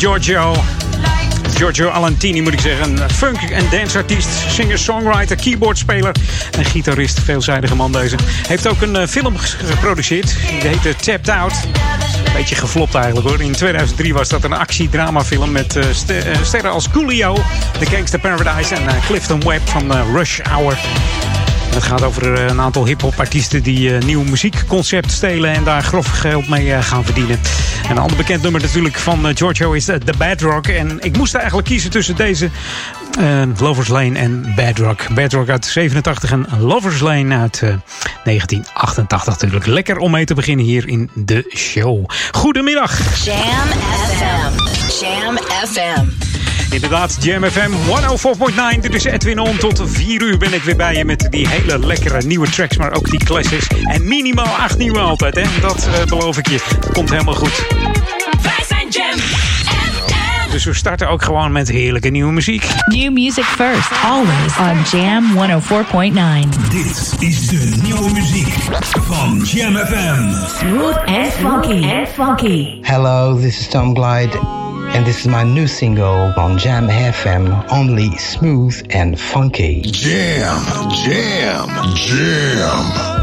Giorgio. Giorgio Alantini moet ik zeggen. Een funk- en danceartiest, singer-songwriter, keyboardspeler en gitarist. Veelzijdige man deze. Heeft ook een uh, film geproduceerd. Die heette Tapped Out. Beetje geflopt eigenlijk hoor. In 2003 was dat een actiedramafilm met uh, sterren als Coolio, The Gangster Paradise en Clifton Webb van Rush Hour. Het gaat over een aantal hip-hop artiesten die nieuw muziekconcept stelen en daar grof geld mee gaan verdienen. En een ander bekend nummer natuurlijk van Giorgio is The Bedrock. En ik moest eigenlijk kiezen tussen deze uh, Lovers Lane en Bedrock. Bedrock uit 87 en Lovers Lane uit uh, 1988 natuurlijk. Lekker om mee te beginnen hier in de show. Goedemiddag. Jam FM. Jam FM. Inderdaad, Jam FM 104.9. Dit is Edwin On. Tot 4 uur ben ik weer bij je met die hele lekkere nieuwe tracks, maar ook die classics. En minimaal 8 nieuwe altijd, hè? Dat uh, beloof ik je. Komt helemaal goed. Wij zijn Jam FM. Dus we starten ook gewoon met heerlijke nieuwe muziek. New music first, always on Jam 104.9. Dit is de nieuwe muziek van Jam FM. Smooth and funky. And funky. Hello, this is Tom Glide. And this is my new single on Jam FM, only smooth and funky. Jam, jam, jam.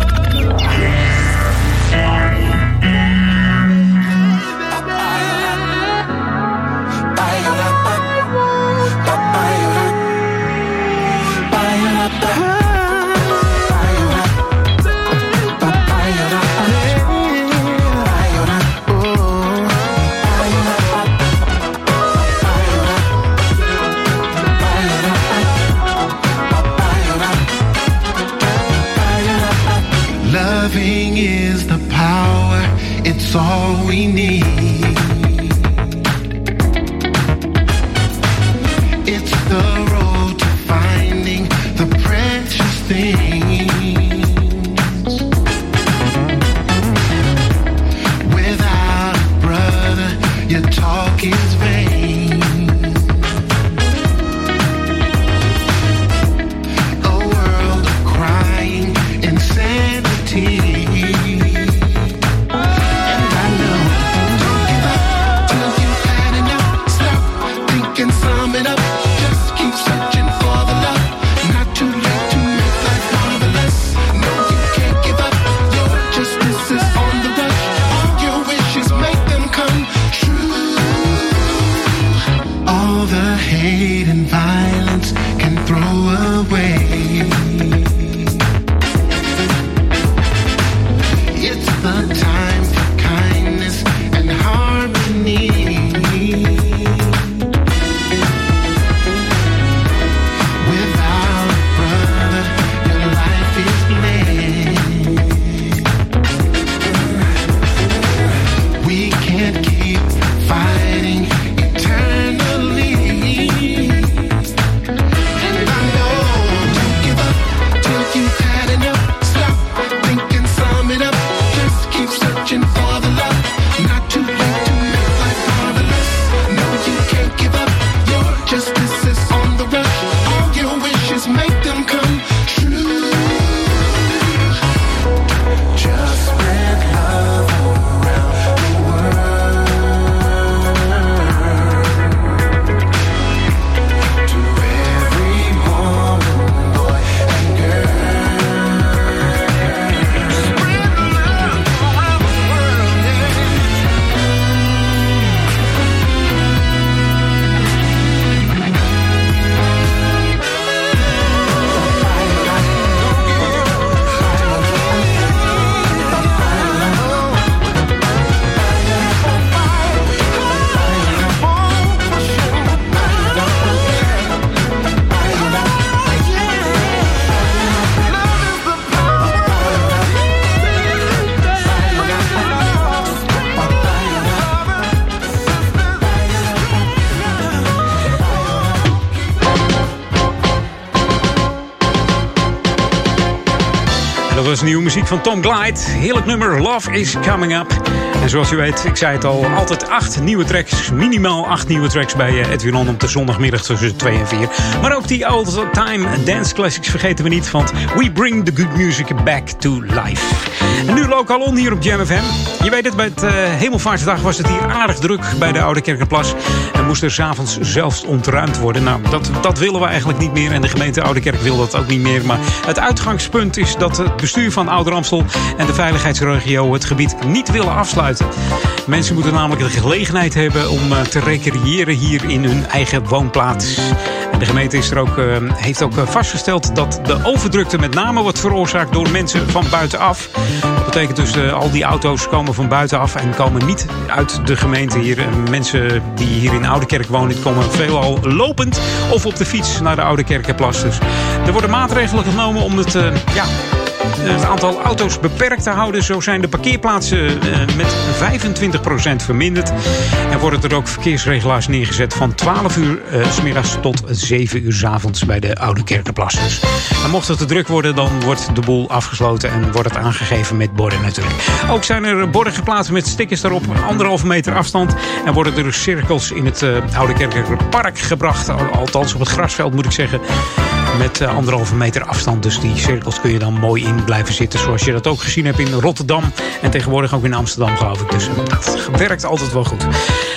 Muziek van Tom Glide. Heerlijk nummer Love is Coming Up. En zoals u weet, ik zei het al, altijd acht nieuwe tracks. Minimaal acht nieuwe tracks bij eh, Edwin On op de zondagmiddag tussen 2 en 4. Maar ook die all-time dance classics vergeten we niet. Want we bring the good music back to life. En nu lokaal on hier op Jam FM. Je weet het, bij het uh, Hemelvaartsdag was het hier aardig druk bij de Oude Kerkenplas. Moest er s'avonds zelfs ontruimd worden. Nou, dat, dat willen we eigenlijk niet meer. En de gemeente Oude Kerk wil dat ook niet meer. Maar het uitgangspunt is dat het bestuur van Ouder Amstel en de veiligheidsregio het gebied niet willen afsluiten. Mensen moeten namelijk de gelegenheid hebben om uh, te recreëren hier in hun eigen woonplaats. De gemeente is er ook, uh, heeft ook vastgesteld dat de overdrukte met name wordt veroorzaakt door mensen van buitenaf. Dus uh, al die auto's komen van buitenaf en komen niet uit de gemeente hier. mensen die hier in Oude Kerk wonen, komen veelal lopend of op de fiets naar de Oude Kerkenplas. Dus er worden maatregelen genomen om het, ja, het aantal auto's beperkt te houden. Zo zijn de parkeerplaatsen uh, met 25% verminderd. En worden er ook verkeersregelaars neergezet van 12 uur uh, s tot 7 uur s avonds bij de Oude Kerkenplas. En mocht het te druk worden, dan wordt de boel afgesloten en wordt het aangegeven met borden natuurlijk. Ook zijn er borden geplaatst met stickers daarop, anderhalve meter afstand. En worden er cirkels in het Oude Kerkenpark gebracht. Althans op het grasveld moet ik zeggen met uh, anderhalve meter afstand. Dus die cirkels kun je dan mooi in blijven zitten. Zoals je dat ook gezien hebt in Rotterdam. En tegenwoordig ook in Amsterdam, geloof ik. Dus dat werkt altijd wel goed.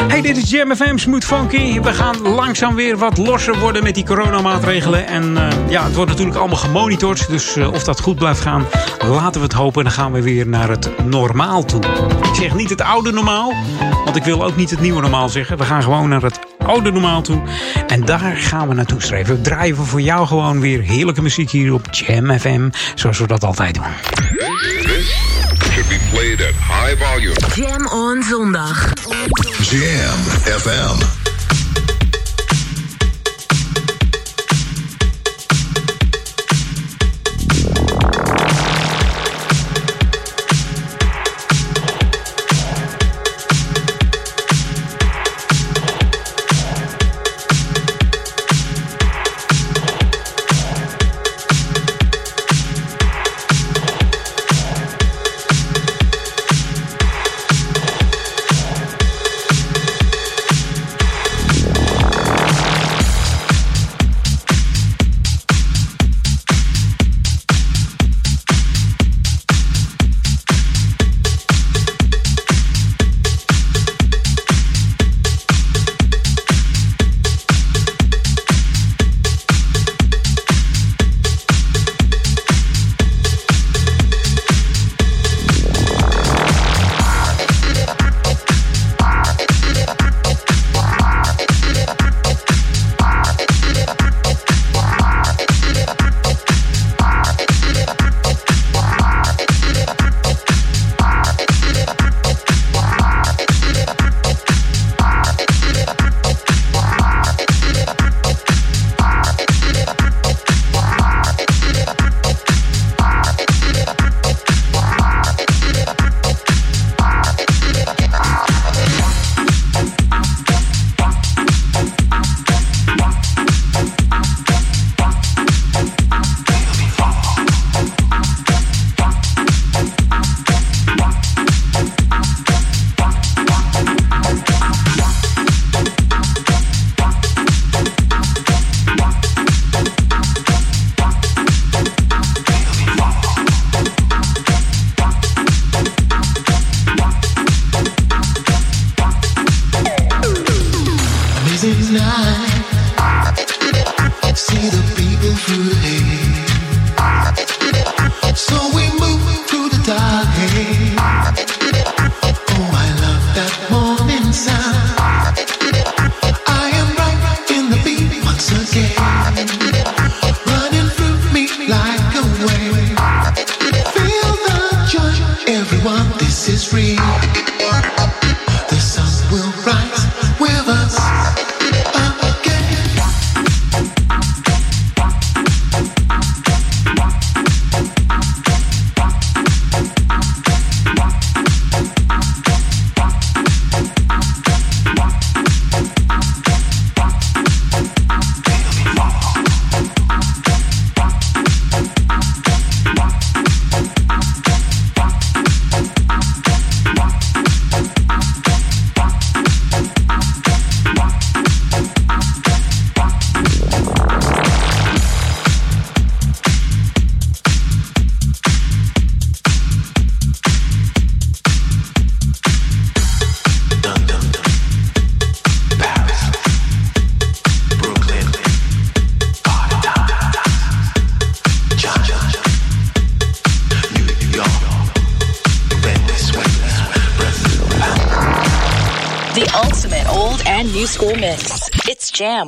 Hey, dit is Jam FM Smooth Funky. We gaan langzaam weer wat losser worden met die coronamaatregelen. En uh, ja, het wordt natuurlijk allemaal gemonitord. Dus uh, of dat goed blijft gaan, laten we het hopen. Dan gaan we weer naar het normaal toe. Ik zeg niet het oude normaal. Want ik wil ook niet het nieuwe normaal zeggen. We gaan gewoon naar het oude normaal toe. En daar gaan we naartoe streven. We draaien we voor jou gewoon weer heerlijke muziek hier op Jam FM. Zoals we dat altijd doen. This should be played at high volume. Jam on zondag. Jam FM.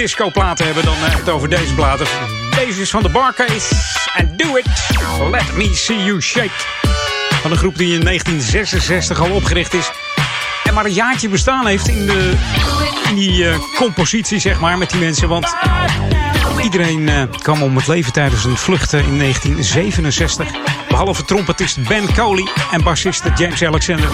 Funk en disco platen hebben dan uh, het over deze platen. Deze is van de Barcase. And do it. Let me see you shake. Van een groep die in 1966 al opgericht is. En maar een jaartje bestaan heeft in, de, in die uh, compositie, zeg maar, met die mensen. Want iedereen uh, kwam om het leven tijdens een vlucht in 1967. Behalve trompetist Ben Coley en bassist James Alexander.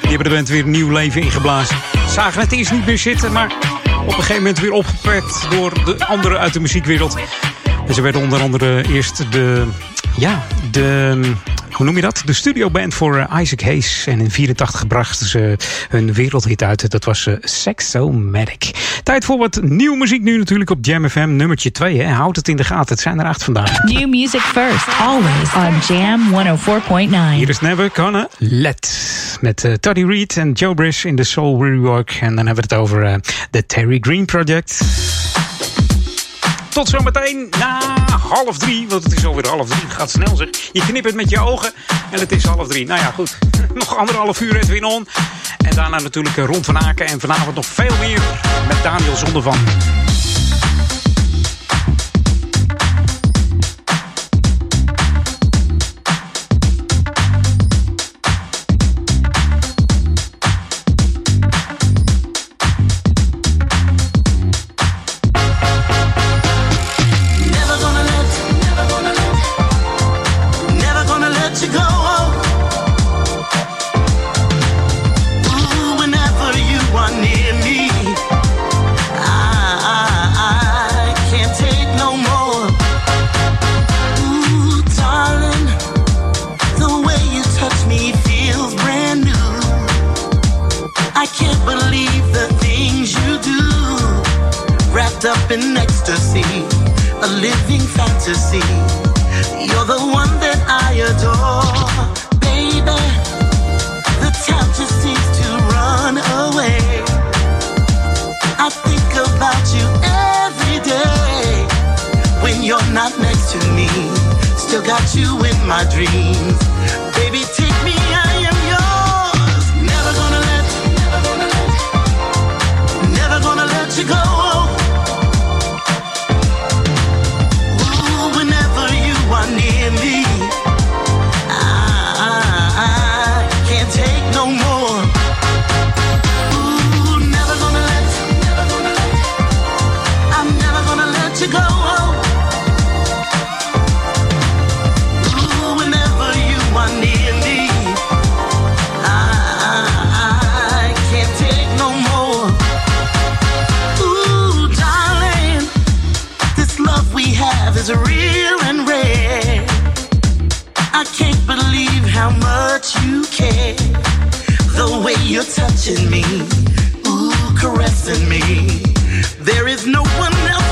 Die hebben de band weer nieuw leven ingeblazen. Zagen het eerst niet meer zitten, maar op een gegeven moment weer opgepakt door de anderen uit de muziekwereld. En ze werden onder andere eerst de, ja, de, hoe noem je dat? De studioband voor uh, Isaac Hayes. En in 84 brachten ze hun wereldhit uit. Dat was uh, Sexomatic. Tijd voor wat nieuwe muziek nu natuurlijk op Jam FM. Nummertje 2. Hè. Houd het in de gaten. Het zijn er acht vandaag. New music first. Always on Jam 104.9. Hier is Never Gonna Let. Met uh, Toddy Reed en Joe Brish in de Soul Rework. En dan hebben we het over de Terry Green Project. Tot zometeen na half drie. Want het is alweer half drie. Het gaat snel zeg. Je knippert met je ogen en het is half drie. Nou ja, goed. Nog anderhalf uur Edwin On. En daarna natuurlijk Ron van Aken. En vanavond nog veel meer met Daniel Zondervan. In ecstasy, a living fantasy. You're the one that I adore, baby. The time just seems to run away. I think about you every day when you're not next to me. Still got you in my dreams, you're touching me, caressing me. There is no one else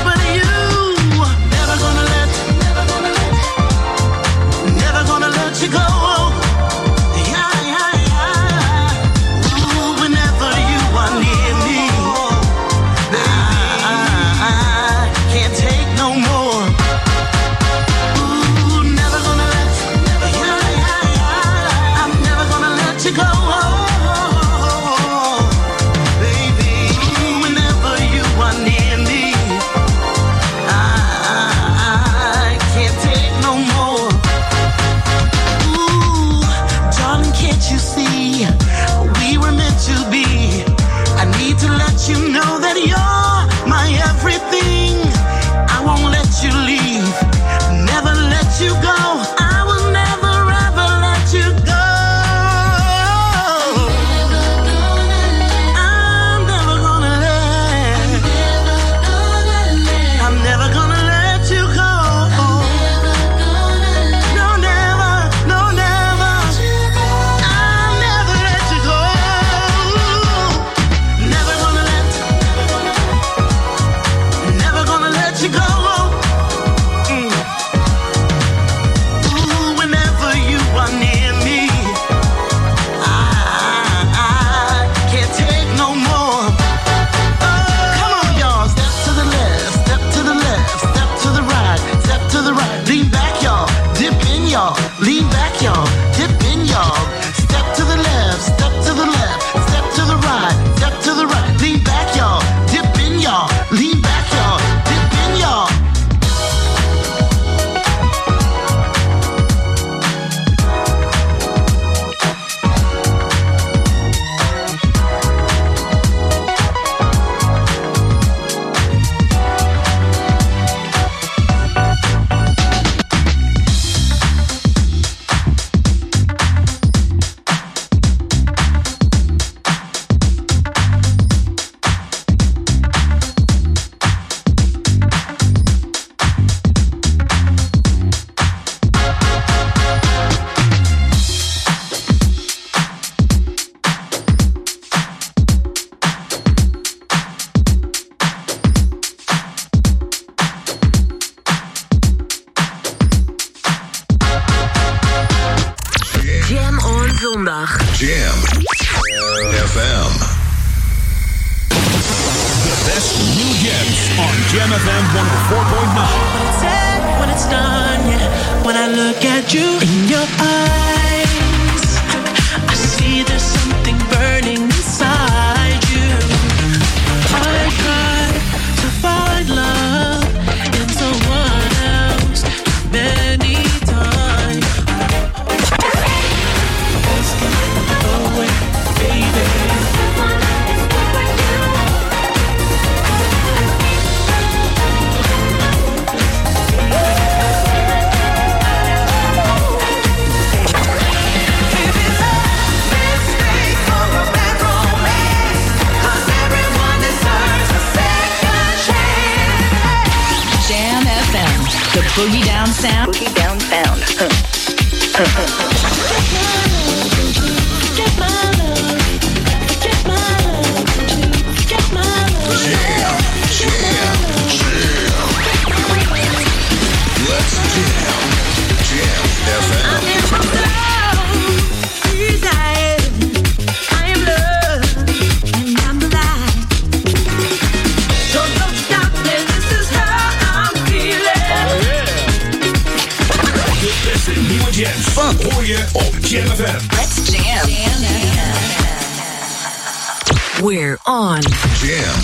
We're on. Jam.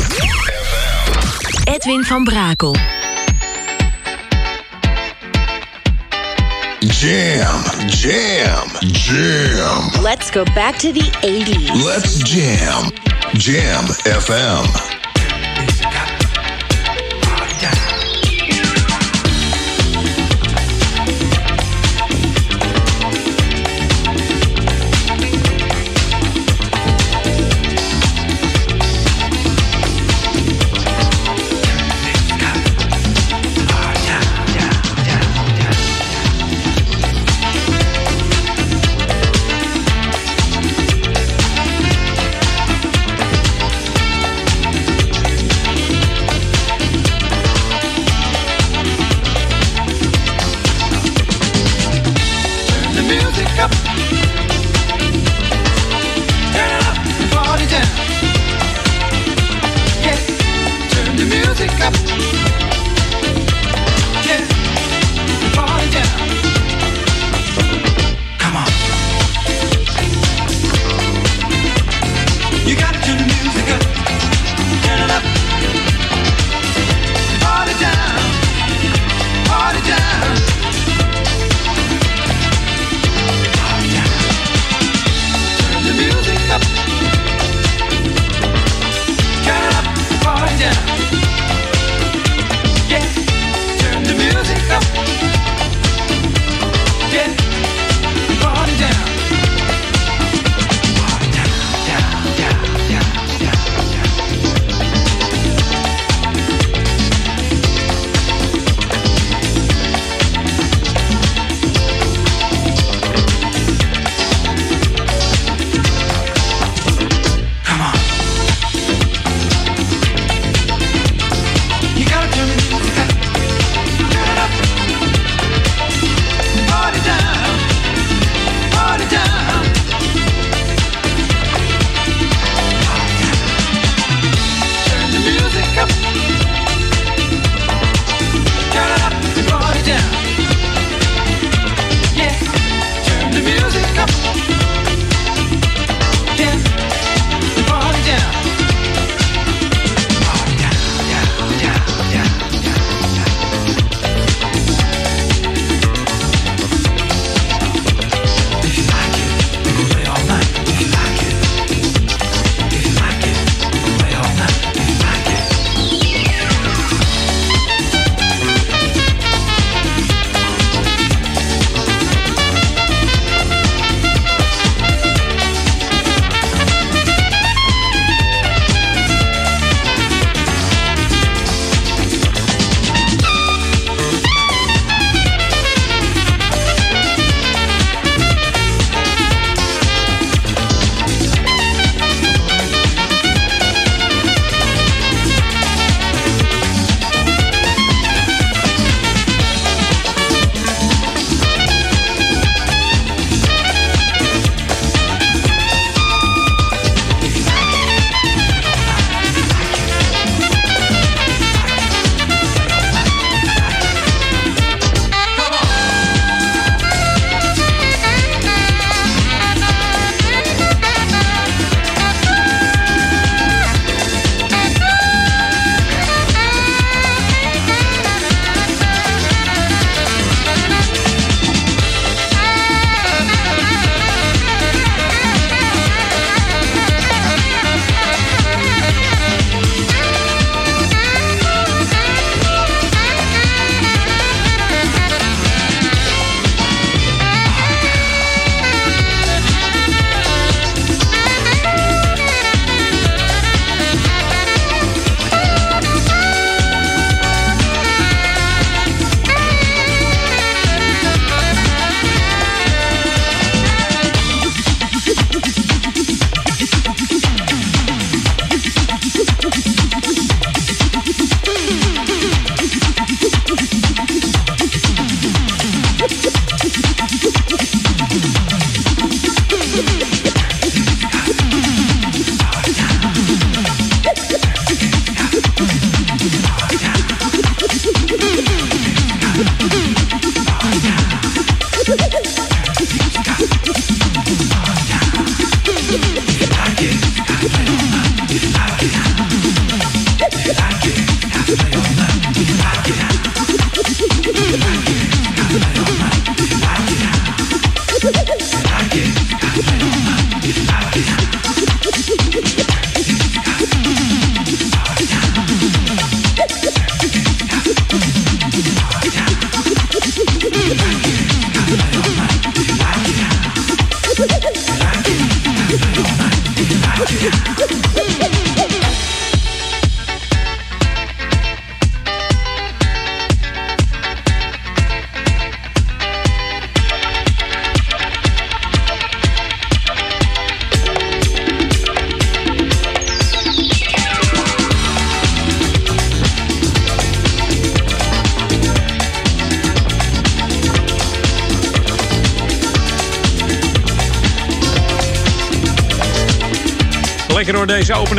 Edwin van Brakel. Jam, jam, jam. Let's go back to the 80s. Let's jam. Jam FM.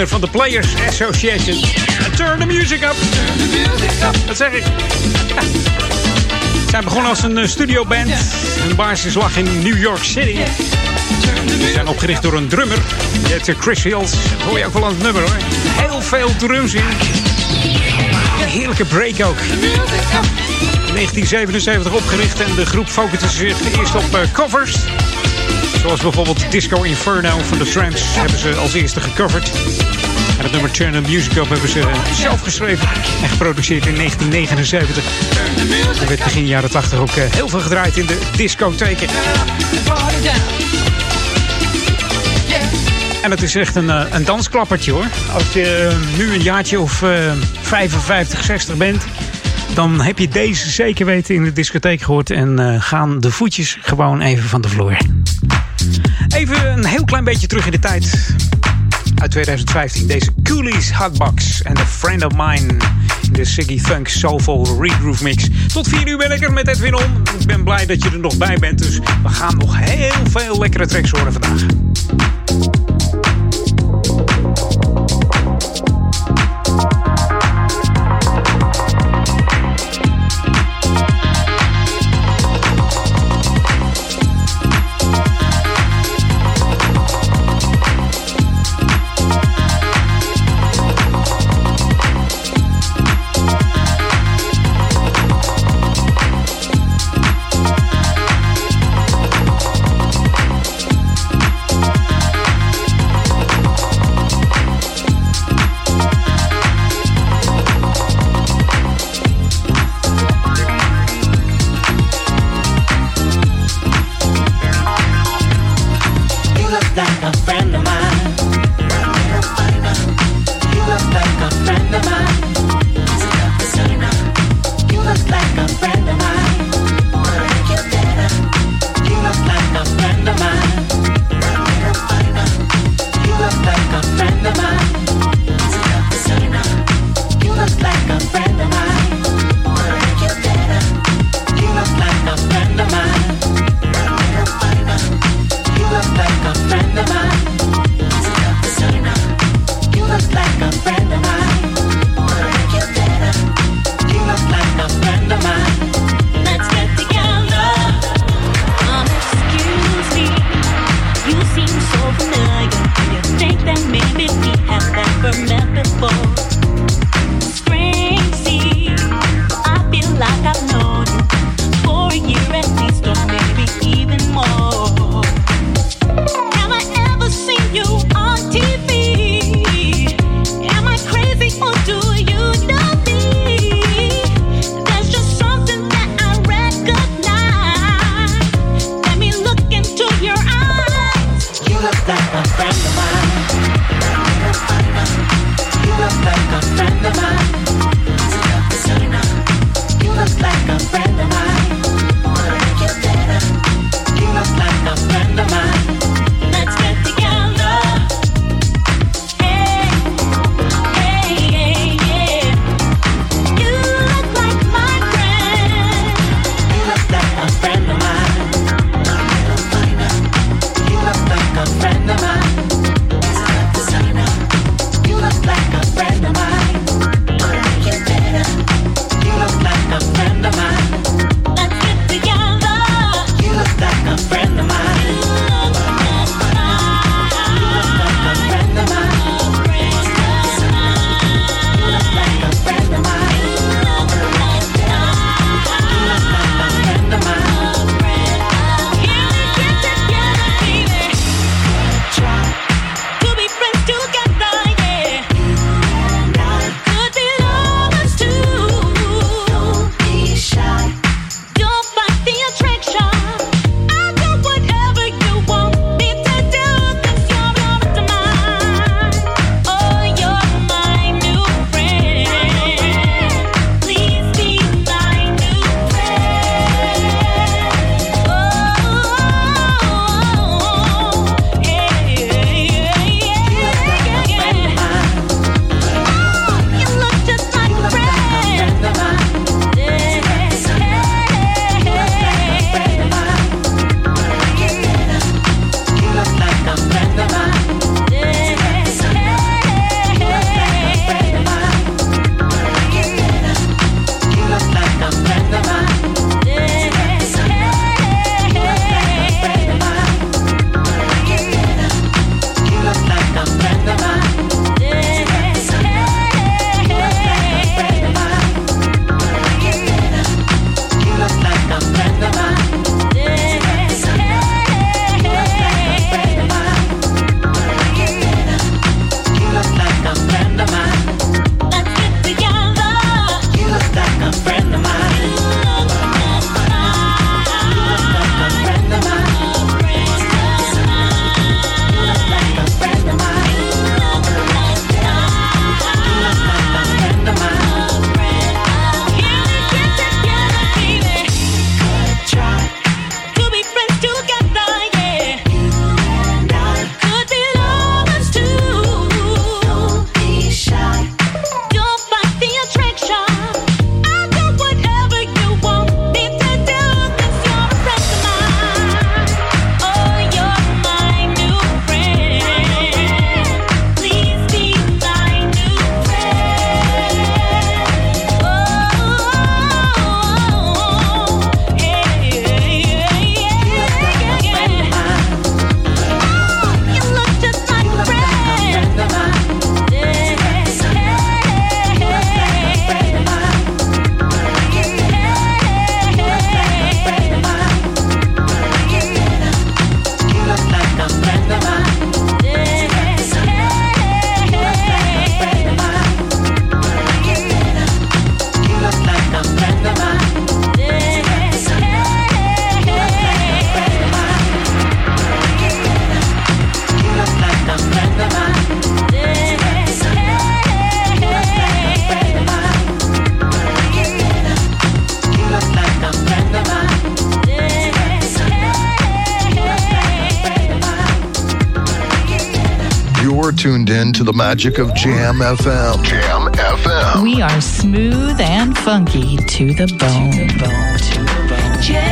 Van de Players Association. Turn the music up. Dat zeg ik. Ze zijn begonnen als een eh, studioband. Hun basis lag in New York City. Ze zijn opgericht door een drummer. Die heet Chris Hills. Hoor je ook wel aan het nummer hoor. Heel veel drums in. Een heerlijke break ook. In 1977 opgericht en de groep focuste zich eerst op eh, covers. Zoals bijvoorbeeld Disco Inferno van de Tramps hebben ze als eerste gecoverd. En het nummer Turn the Music Up hebben ze zelf geschreven en geproduceerd in 1979. Er werd begin jaren 80 ook eh, heel veel gedraaid in de discotheken. En het is echt een, eh, een dansklappertje hoor. Als je eh, nu een jaartje of 55, 60 bent, dan heb je deze zeker weten in de discotheek gehoord. En gaan de voetjes gewoon even van de vloer. Even een heel klein beetje terug in de tijd. Uit 2015. Deze Coolies Hotbox en The Friend of Mine. In de Siggy Funk Soulful Regroove Mix. Tot 4 uur ben ik er met Edwin On. Ik ben blij dat je er nog bij bent. Dus we gaan nog heel veel lekkere tracks horen vandaag. The magic of Jam FM. Jam FM. We are smooth and funky to the bone. To the bone. To the bone. Jam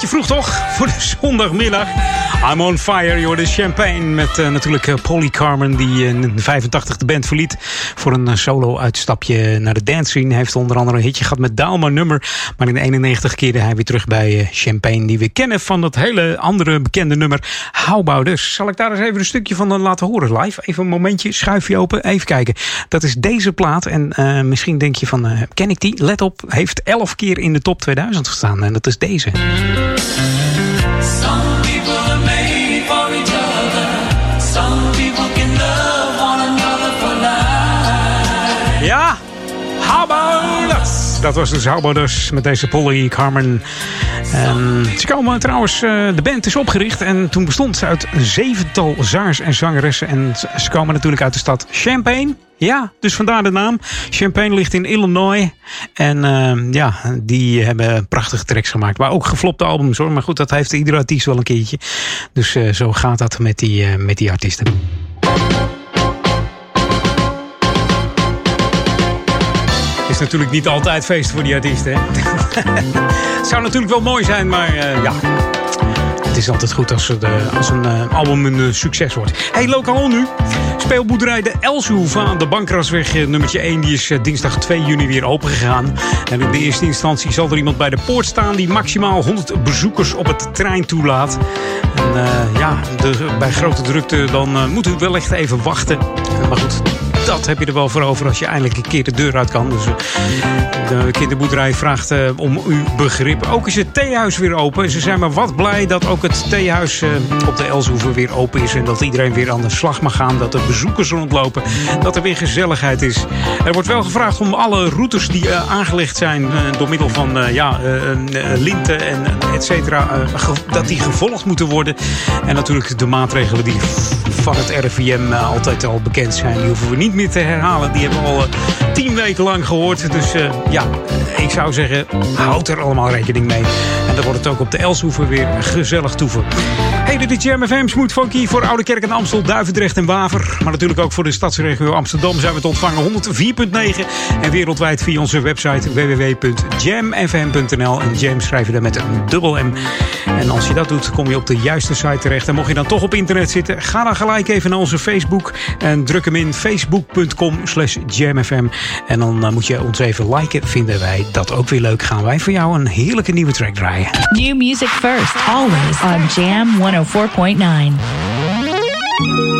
beetje vroeg toch? Voor de zondagmiddag. I'm on fire, joh. De champagne met uh, natuurlijk uh, Polly Carmen... die in 85 de band verliet voor een uh, solo-uitstapje naar de dance scene. heeft onder andere een hitje gehad met Dalma nummer. Maar in 91 keerde hij weer terug bij Champagne... die we kennen van dat hele andere bekende nummer How Dus zal ik daar eens even een stukje van laten horen live? Even een momentje, schuif je open, even kijken. Dat is deze plaat en misschien denk je van... ken ik die? Let op, heeft 11 keer in de top 2000 gestaan. En dat is deze. Dat was de Zouboders met deze Polly Carmen. En ze komen trouwens, eh, de band is opgericht en toen bestond ze uit een zevental zaars en zangeressen. En ze komen natuurlijk uit de stad Champaign. Ja, dus vandaar de naam. Champaign ligt in Illinois. En uh, ja, die hebben prachtige tracks gemaakt. Maar ook geflopte albums hoor. Maar goed, dat heeft iedere artiest wel een keertje. Dus uh, zo gaat dat met die, met die artiesten. Is natuurlijk niet altijd feest voor die artiesten. Het zou natuurlijk wel mooi zijn, maar uh, ja. Het is altijd goed als, de, als een uh, album een succes wordt. Hey, lokaal nu. Speelboerderij de Elshoef aan de Bankrasweg nummertje 1. Die is dinsdag 2 juni weer open gegaan. En in de eerste instantie zal er iemand bij de poort staan... die maximaal 100 bezoekers op het trein toelaat. En ja, de, bij grote drukte dan moet u wel echt even wachten. Maar goed, dat heb je er wel voor over als je eindelijk een keer de deur uit kan. Dus de kinderboerderij vraagt uh, om uw begrip. Ook is het theehuis weer open. Ze zijn maar wat blij dat ook het theehuis uh, op de Elshoeven weer open is. En dat iedereen weer aan de slag mag gaan. Dat er bezoekers rondlopen. Dat er weer gezelligheid is. Er wordt wel gevraagd om alle routes die uh, aangelegd zijn door middel van ja, linten en et cetera. dat die gevolgd moeten worden. En natuurlijk de maatregelen die van het RIVM altijd al bekend zijn. Die hoeven we niet te herhalen. Die hebben we al tien weken lang gehoord. Dus uh, ja, ik zou zeggen, houd er allemaal rekening mee. En dan wordt het ook op de Elshoeven weer gezellig toeven. Hey, dit is Jam FM Smooth Funky voor Oude Kerk en Amstel, Duivendrecht en Waver. Maar natuurlijk ook voor de stadsregio Amsterdam zijn we te ontvangen 104.9. En wereldwijd via onze website www.jamfm.nl. En Jam schrijf je daar met een dubbel M. En als je dat doet, kom je op de juiste site terecht. En mocht je dan toch op internet zitten, ga dan gelijk even naar onze Facebook. En druk hem in facebook.com slash jamfm. En dan uh, moet je ons even liken. Vinden wij dat ook weer leuk. Gaan wij voor jou een heerlijke nieuwe track draaien. New music first, always on Jam 104.9.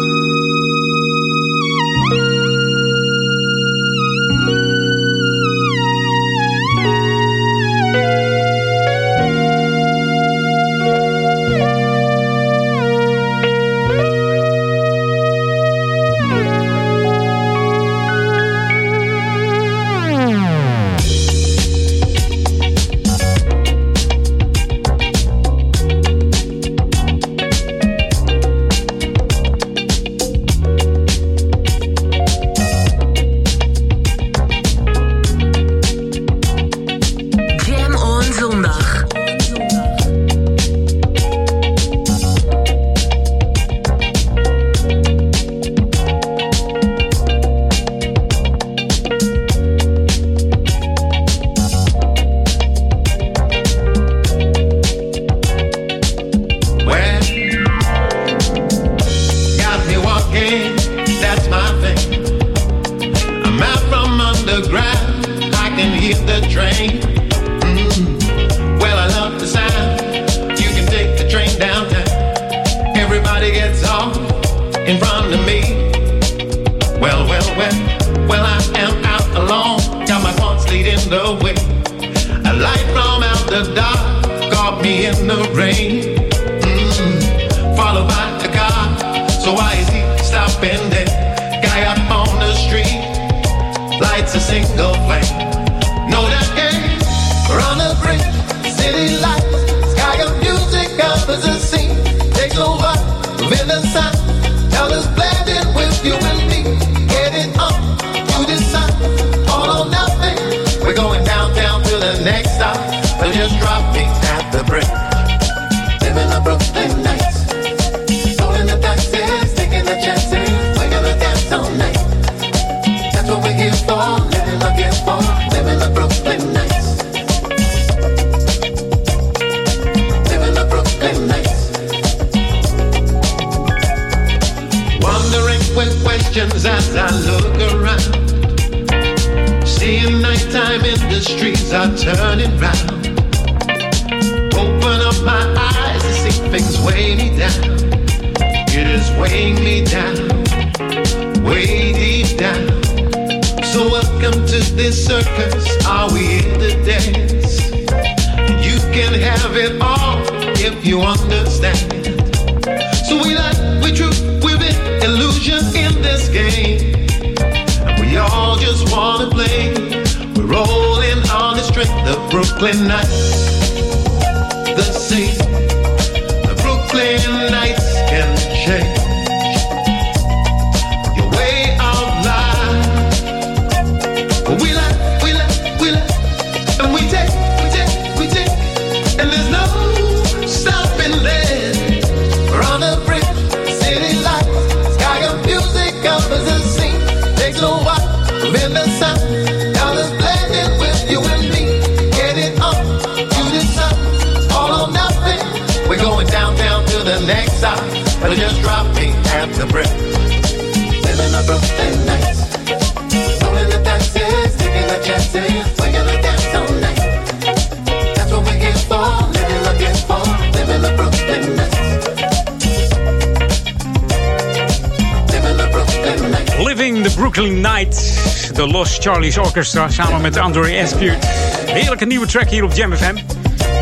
Charlies Orchestra samen met André Esbuurt. Heerlijke nieuwe track hier op Jam FM.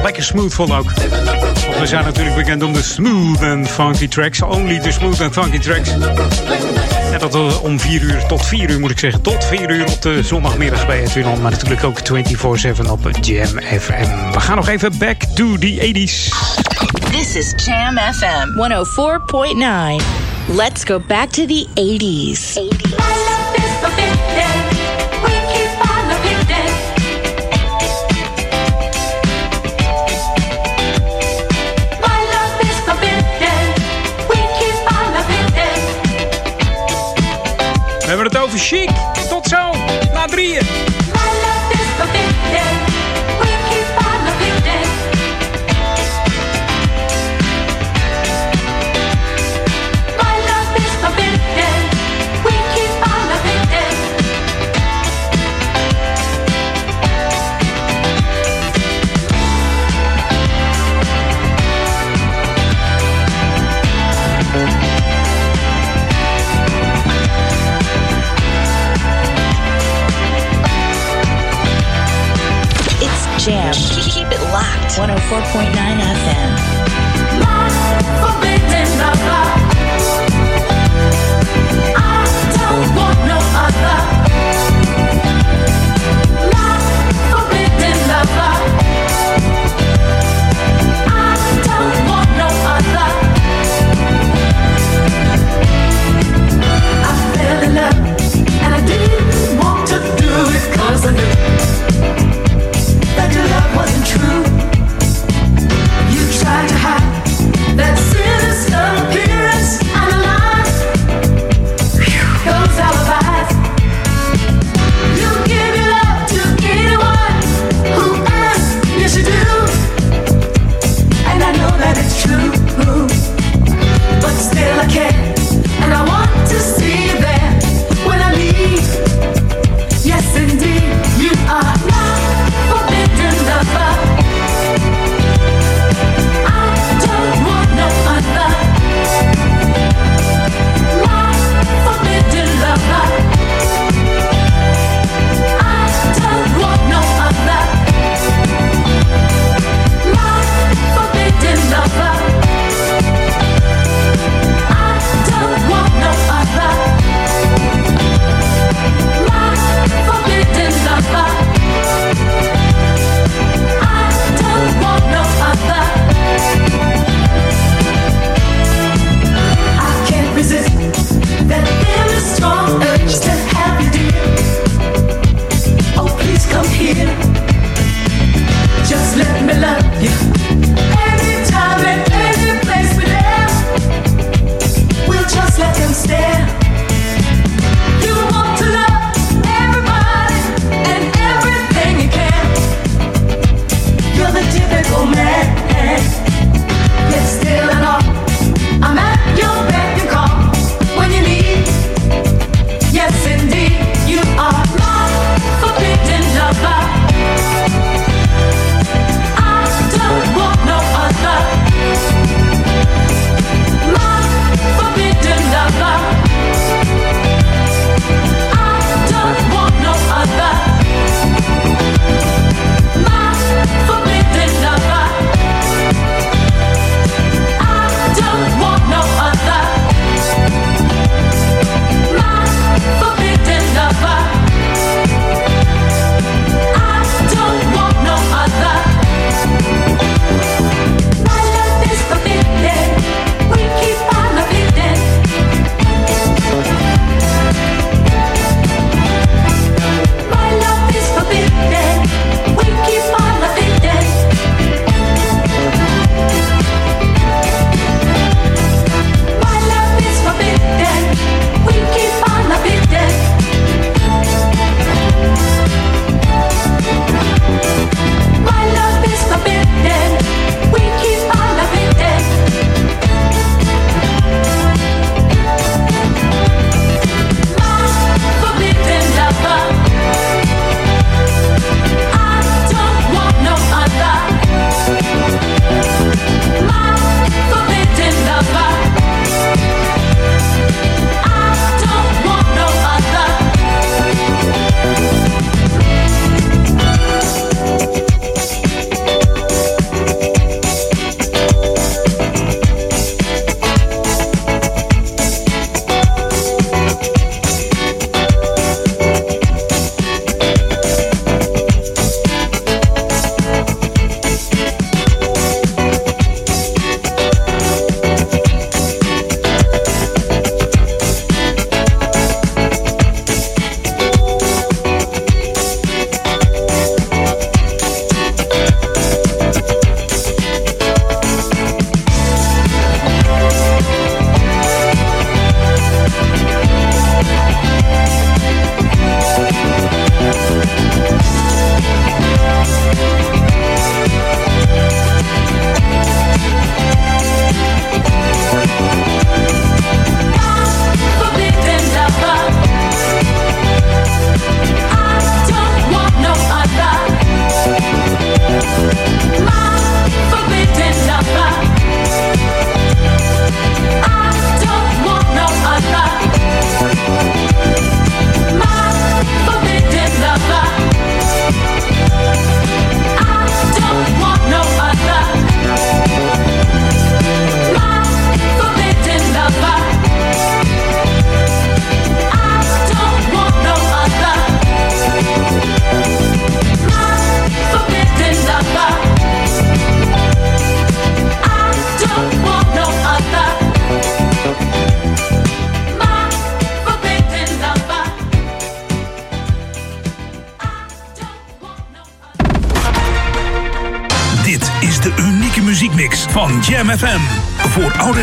Lekker smoothvol ook. Want we zijn natuurlijk bekend om de smooth and funky tracks. Only the smooth and funky tracks. En dat eh, om 4 uur tot 4 uur moet ik zeggen. Tot 4 uur op de zondagmiddag bij Edwin On. Maar natuurlijk ook 24-7 op Jam FM. We gaan nog even back to the 80s. This is Jam FM 104.9. Let's go back to the 80s.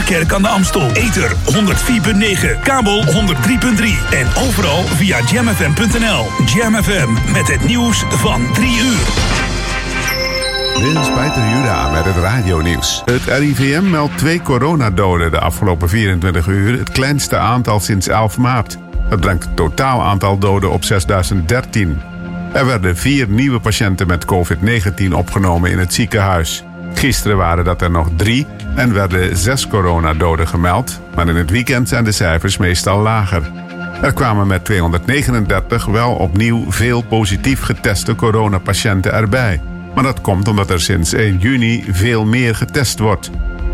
Kerk aan de Amstel. Ether 104.9, kabel 103.3 en overal via jamfm.nl. Jam FM met het nieuws van 3 uur. Dit is Peter Juda met het radionieuws. Het RIVM meldt twee coronadoden de afgelopen 24 uur, het kleinste aantal sinds 11 maart. Dat brengt het totaal aantal doden op 6013. Er werden vier nieuwe patiënten met COVID-19 opgenomen in het ziekenhuis. Gisteren waren dat er nog drie en werden zes coronadoden gemeld, maar in het weekend zijn de cijfers meestal lager. Er kwamen met 239 wel opnieuw veel positief geteste coronapatiënten erbij. Maar dat komt omdat er sinds 1 juni veel meer getest wordt.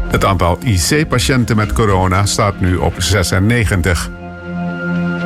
Het aantal IC-patiënten met corona staat nu op 96.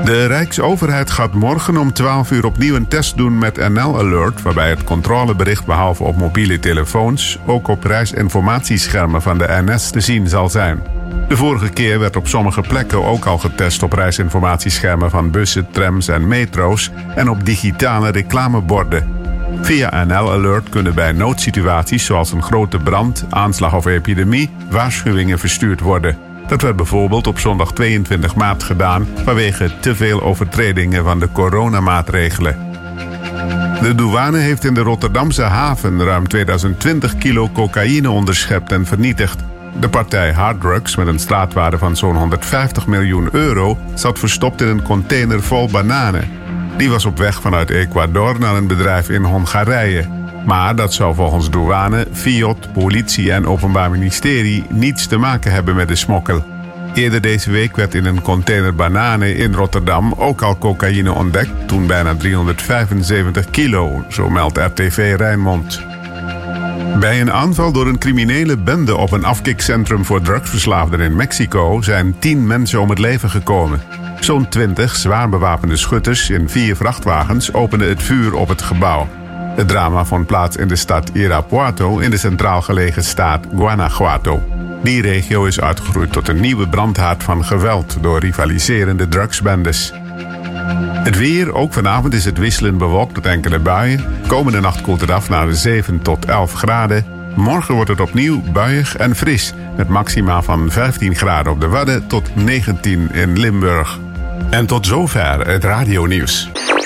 De Rijksoverheid gaat morgen om 12 uur opnieuw een test doen met NL Alert, waarbij het controlebericht behalve op mobiele telefoons ook op reisinformatieschermen van de NS te zien zal zijn. De vorige keer werd op sommige plekken ook al getest op reisinformatieschermen van bussen, trams en metro's en op digitale reclameborden. Via NL Alert kunnen bij noodsituaties zoals een grote brand, aanslag of epidemie waarschuwingen verstuurd worden. Dat werd bijvoorbeeld op zondag 22 maart gedaan vanwege te veel overtredingen van de coronamaatregelen. De douane heeft in de Rotterdamse haven ruim 2020 kilo cocaïne onderschept en vernietigd. De partij harddrugs met een straatwaarde van zo'n 150 miljoen euro zat verstopt in een container vol bananen. Die was op weg vanuit Ecuador naar een bedrijf in Hongarije. Maar dat zou volgens douane, Fiat, politie en Openbaar Ministerie niets te maken hebben met de smokkel. Eerder deze week werd in een container bananen in Rotterdam ook al cocaïne ontdekt, toen bijna 375 kilo, zo meldt RTV Rijnmond. Bij een aanval door een criminele bende op een afkikcentrum voor drugsverslaafden in Mexico zijn tien mensen om het leven gekomen. Zo'n twintig zwaar bewapende schutters in vier vrachtwagens openden het vuur op het gebouw. Het drama vond plaats in de stad Irapuato in de centraal gelegen staat Guanajuato. Die regio is uitgegroeid tot een nieuwe brandhaard van geweld door rivaliserende drugsbendes. Het weer, ook vanavond is het wisselend bewolkt met enkele buien. Komende nacht koelt het af naar 7 tot 11 graden. Morgen wordt het opnieuw buiig en fris. Met maxima van 15 graden op de Wadden tot 19 in Limburg. En tot zover het radionieuws.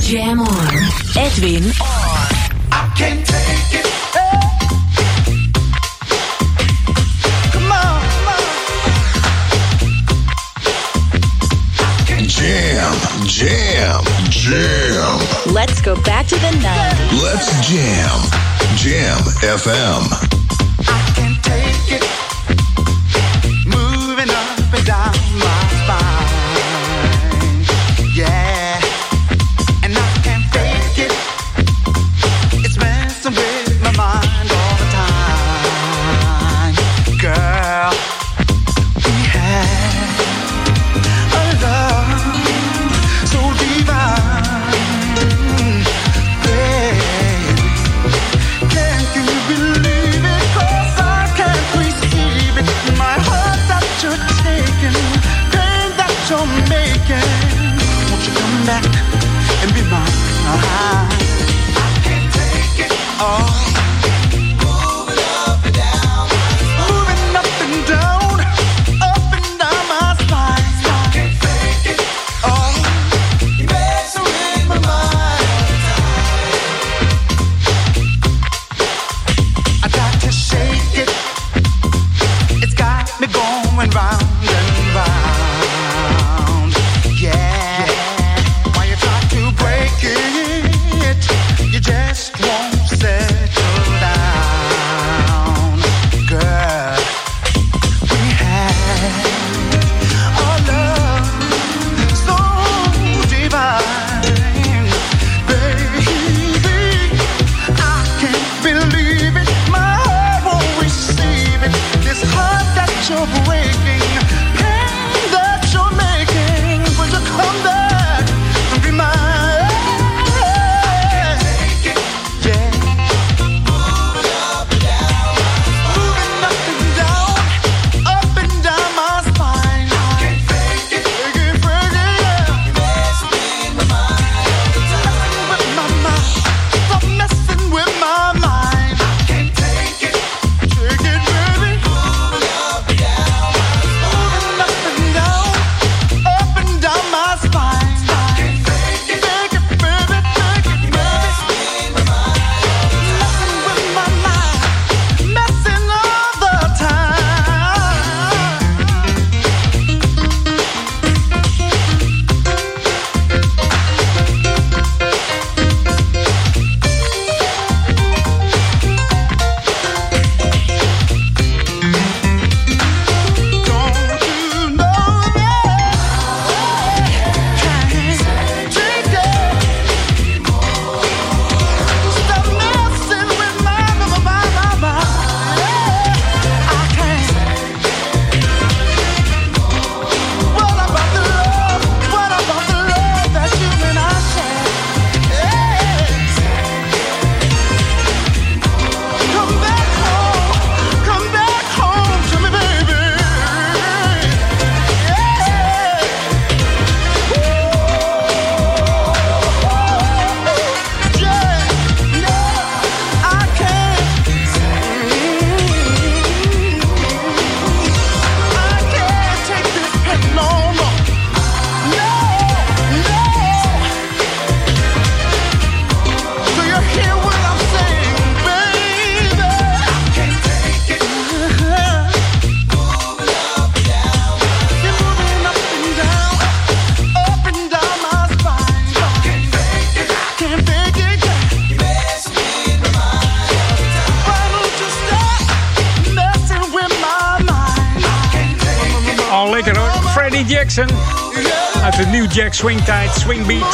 Jam on. Edwin on. I can't take it. Jam, jam, jam. Let's go back to the 90s. Let's jam. Jam FM. can't take it. Jack Swing tijd, Swing Beat.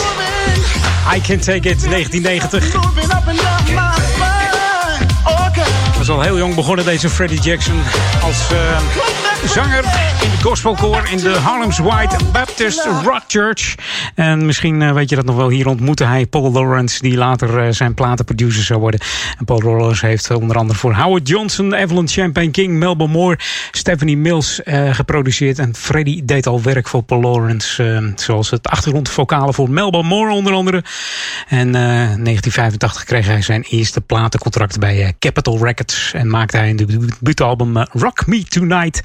I Can Take It, 1990. Moving up and down my spine. Okay. was al heel jong begonnen, deze Freddie Jackson. Als eh, zanger in de gospelkoor in de Harlem's White Baptist Rock Church. En misschien eh, weet je dat nog wel. Hier ontmoette hij Paul Lawrence, die later eh, zijn platenproducer zou worden. En Paul Lawrence heeft eh, onder andere voor Howard Johnson, Evelyn Champagne King, Melba Moore, Stephanie Mills geproduceerd. En Freddie deed al werk voor Paul Lawrence, zoals het achtergrondvokalen voor Melba Moore onder andere. En eh 1985 kreeg hij zijn eerste platencontract bij Capitol Records. En maakte hij een debuutalbum Rock Me Tonight.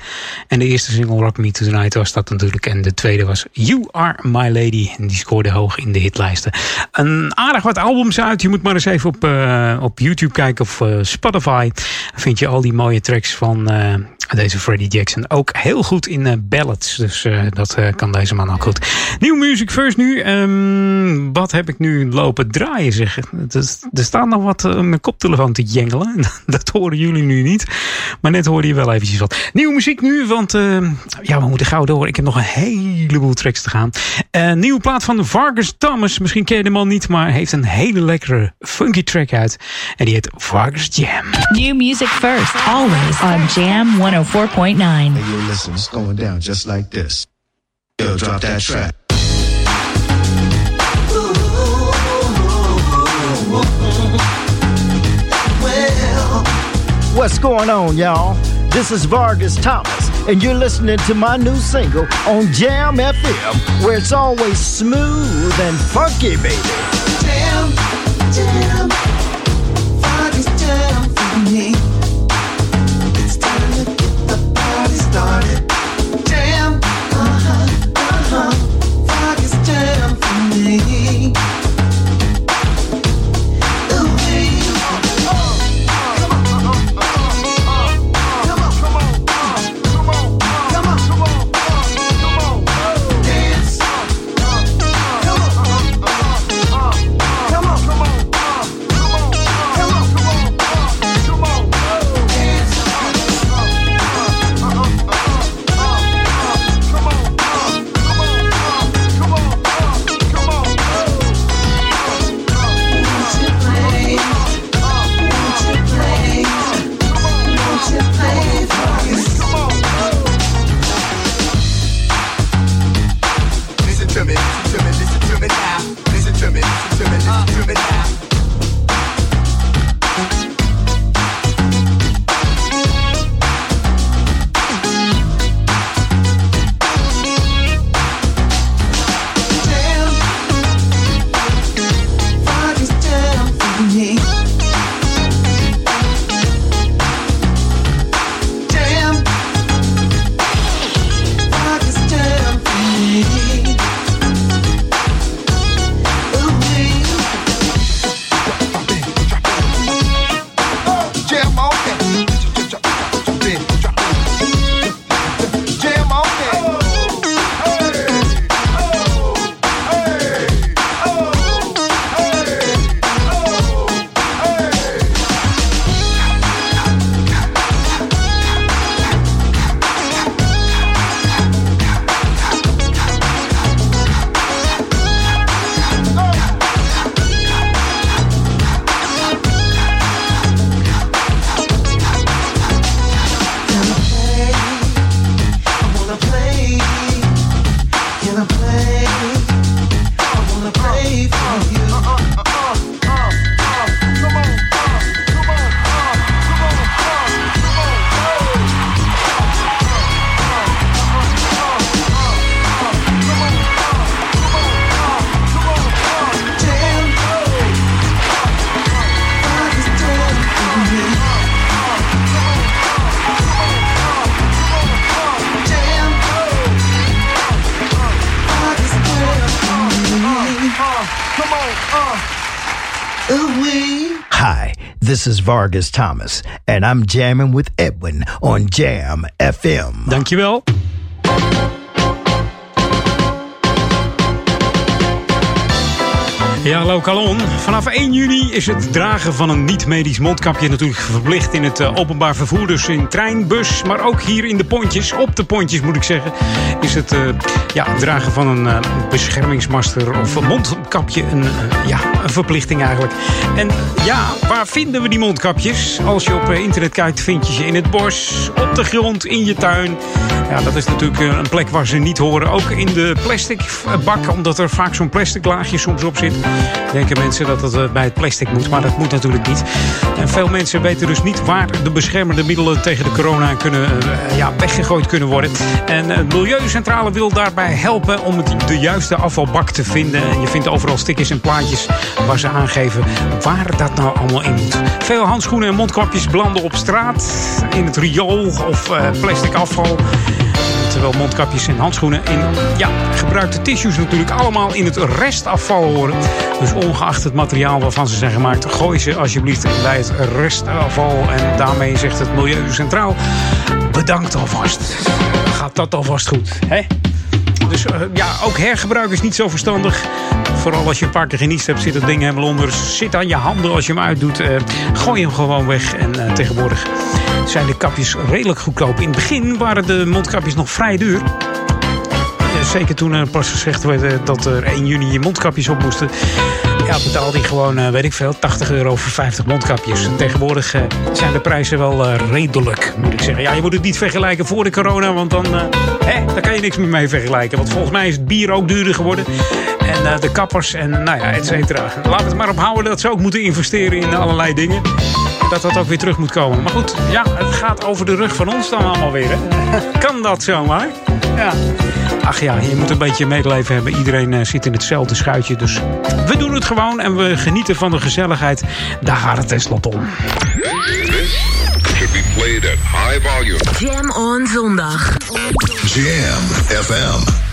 En de eerste single Rock Me Tonight was dat natuurlijk. En de tweede was You Are My Lady. En die scoorde hoog in de hitlijsten. Een aardig wat albums uit. Je moet maar eens even op, eh, op YouTube kijken of eh, Spotify. Vind je al die mooie tracks van eh, deze Freddie Jackson. Ook heel goed in ballads. Dus dat kan deze man ook goed. Nieuw Music First nu. Ehm, wat heb ik nu lopen draaien zeg. Er staat nog wat mijn koptelefoon te jengelen. Dat horen jullie nu niet. Maar net hoorde je wel eventjes wat. Nieuwe muziek nu, want eh, ja, we moeten gauw door. Ik heb nog een heleboel tracks te gaan. Eh nieuwe plaat van Vargas Thomas. Misschien ken je de man niet, maar heeft een hele lekkere funky track uit. En die heet Vargas Jam. New music first, always on Jam 104.9. Hey, yo, listen, it's going down just like this. Yo, drop that track. What's going on, y'all? This is Vargas Thomas, and you're listening to my new single on Jam FM, where it's always smooth and funky, baby. Jam, jam, Vargas jam for me. It's time to get the party started. Jam, uh huh, uh huh, Vargas jam for me. This is Vargas Thomas, and I'm jamming with Edwin on Jam FM. Dankjewel. Ja, Lokalon. Vanaf 1 juni is het dragen van een niet-medisch mondkapje natuurlijk verplicht in het eh, openbaar vervoer. Dus in trein, bus, maar ook hier in de pontjes, op de pontjes moet ik zeggen, is het eh, ja, dragen van een eh, beschermingsmasker of een mondkapje een, ja, een verplichting eigenlijk. En ja, waar vinden we die mondkapjes? Als je op internet kijkt, vind je ze in het bos, op de grond, in je tuin. Ja, dat is natuurlijk eh, een plek waar ze niet horen. Ook in de plastic bak, omdat er vaak zo'n plastic laagje soms op zit. Denken mensen dat het eh, bij het plastic moet, maar dat moet natuurlijk niet. En veel mensen weten dus niet waar de beschermende middelen tegen de corona kunnen, eh, ja, weggegooid kunnen worden. En Milieucentrale wil daarbij helpen om de juiste afvalbak te vinden. En je vindt overal stickers en plaatjes waar ze aangeven waar dat nou allemaal in moet. Veel handschoenen en mondkapjes belanden op straat, in het riool of eh, plastic afval. Terwijl mondkapjes en handschoenen in ja, gebruikte tissues natuurlijk allemaal in het restafval horen. Dus ongeacht het materiaal waarvan ze zijn gemaakt, gooi ze alsjeblieft bij het restafval. En daarmee zegt het Milieu Centraal, bedankt alvast. Gaat dat alvast goed, hè? Dus eh, ja, ook hergebruik is niet zo verstandig. Vooral als je een paar keer hebt, zit het ding helemaal onder. Zit aan je handen als je hem uitdoet. Eh, gooi hem gewoon weg. En eh, tegenwoordig zijn de kapjes redelijk goedkoop. In het begin waren de mondkapjes nog vrij duur. Zeker toen er pas gezegd werd eh, dat er 1 juni je mondkapjes op moesten. Ja, betaalde hij gewoon, eh, weet ik veel, 80 euro voor 50 mondkapjes. En tegenwoordig eh, zijn de prijzen wel redelijk, moet ik zeggen. Ja, je moet het niet vergelijken voor de corona, want dan, hè, daar kan je niks meer mee vergelijken. Want volgens mij is het bier ook duurder geworden. En de kappers en nou ja, et cetera. Laten we het maar ophouden dat ze ook moeten investeren in allerlei dingen. Dat dat ook weer terug moet komen. Maar goed, ja, het gaat over de rug van ons dan allemaal weer. Hè? kan dat zomaar? Ja. Ach ja, je moet een beetje medeleven hebben. Iedereen eh, zit in hetzelfde schuitje. Dus we doen het gewoon en we genieten van de gezelligheid. Daar gaat het tenslotte om. Should be played at high volume. Jam on zondag. Jam FM.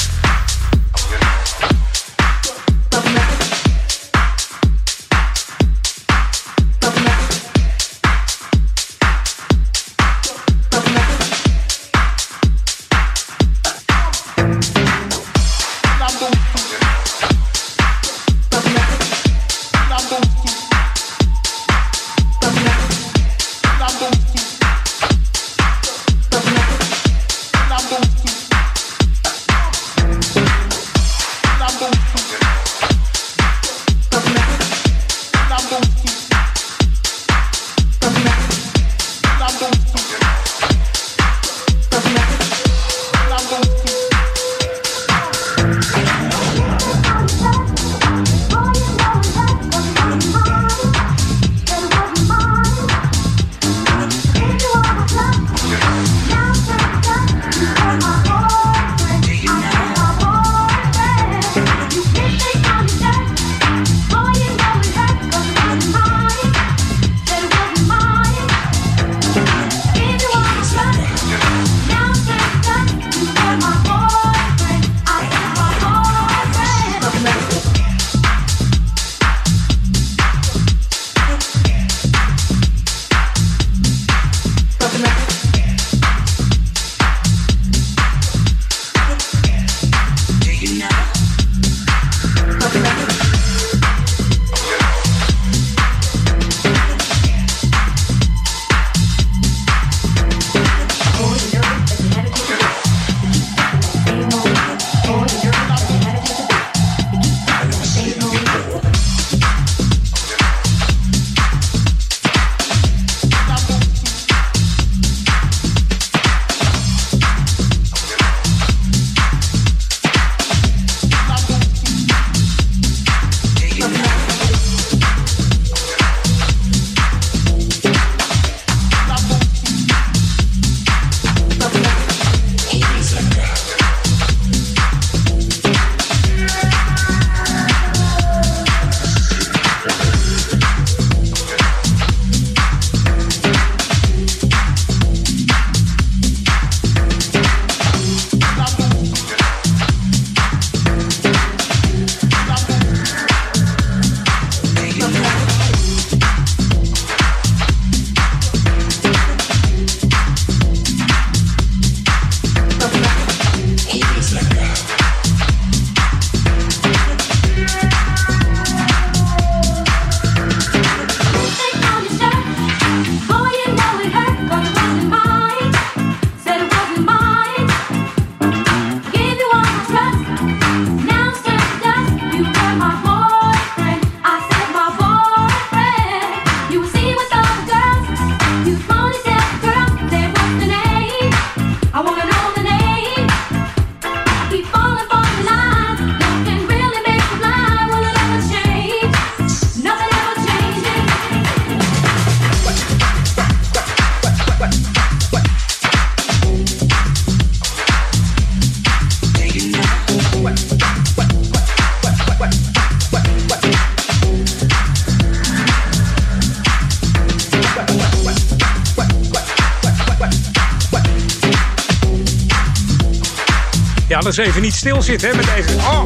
Is even niet stilzitten hè, met deze. Oh,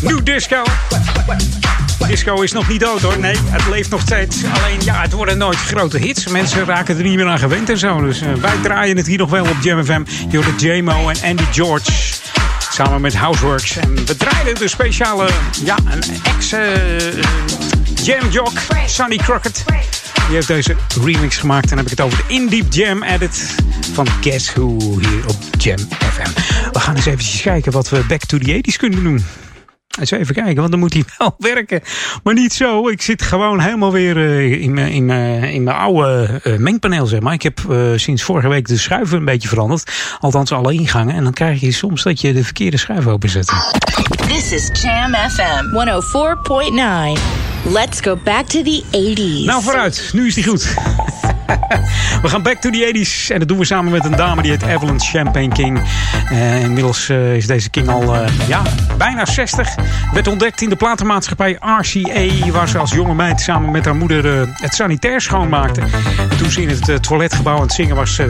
nieuw disco. Disco is nog niet dood hoor. Nee, het leeft nog steeds. Alleen ja, het worden nooit grote hits. Mensen raken er niet meer aan gewend en zo. Dus uh, wij draaien het hier nog wel op Jam FM. Hoort J-Mo en Andy George. Samen met Houseworks. En we draaien de speciale, ja, een ex-jam jock, Sonny Crockett. Die heeft deze remix gemaakt. En dan heb ik het over de In Deep Jam edit van Guess Who hier op Jam FM. We gaan eens eventjes kijken wat we back to the 80s kunnen doen. Eens even kijken, want dan moet hij wel werken. Maar niet zo. Ik zit gewoon helemaal weer uh, in, in, in mijn oude uh, mengpaneel, zeg maar. Ik heb sinds vorige week de schuiven een beetje veranderd. Althans, alle ingangen. En dan krijg je soms dat je de verkeerde schuif openzet. This is Jam FM 104.9. Let's go back to the 80s. Nou, vooruit. Nu is die goed. we gaan back to the 80s. En dat doen we samen met een dame die heet Evelyn Champagne King. Uh, inmiddels uh, is deze King al uh, ja, bijna 60. Werd ontdekt in de platenmaatschappij RCA. Waar ze als jonge meid samen met haar moeder het sanitair schoonmaakte. En toen ze in het toiletgebouw aan het zingen was,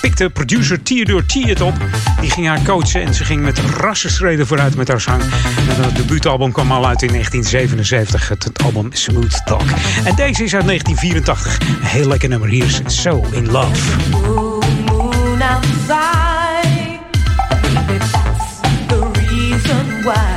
pikte producer Theodore T het op. Die ging haar coachen en ze ging met rassenstreden vooruit met haar zang. En het debuutalbum kwam al uit in 1977. Het, het album Smooth Talk. En deze is uit 1984. Een heel lekker nummer. So In Love. Moon outside, the reason why.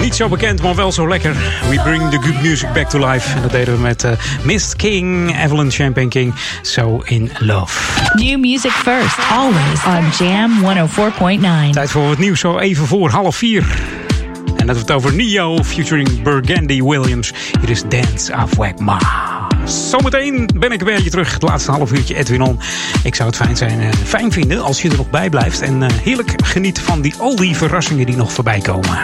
Niet zo bekend, maar wel zo lekker. We bring the good music back to life. En dat deden we met uh, Mist King, Evelyn Champagne King. So in love. New music first, always on Jam 104.9. Tijd voor het nieuws zo even voor half vier. En dat we het over Neo featuring Burgundy Williams. Hier is Dance of Wagma. Zometeen ben ik weer je terug. Het laatste half uurtje Edwin On. Ik zou het fijn, zijn, uh, fijn vinden als je er nog bij blijft. En uh, heerlijk geniet van die, al die verrassingen die nog voorbij komen.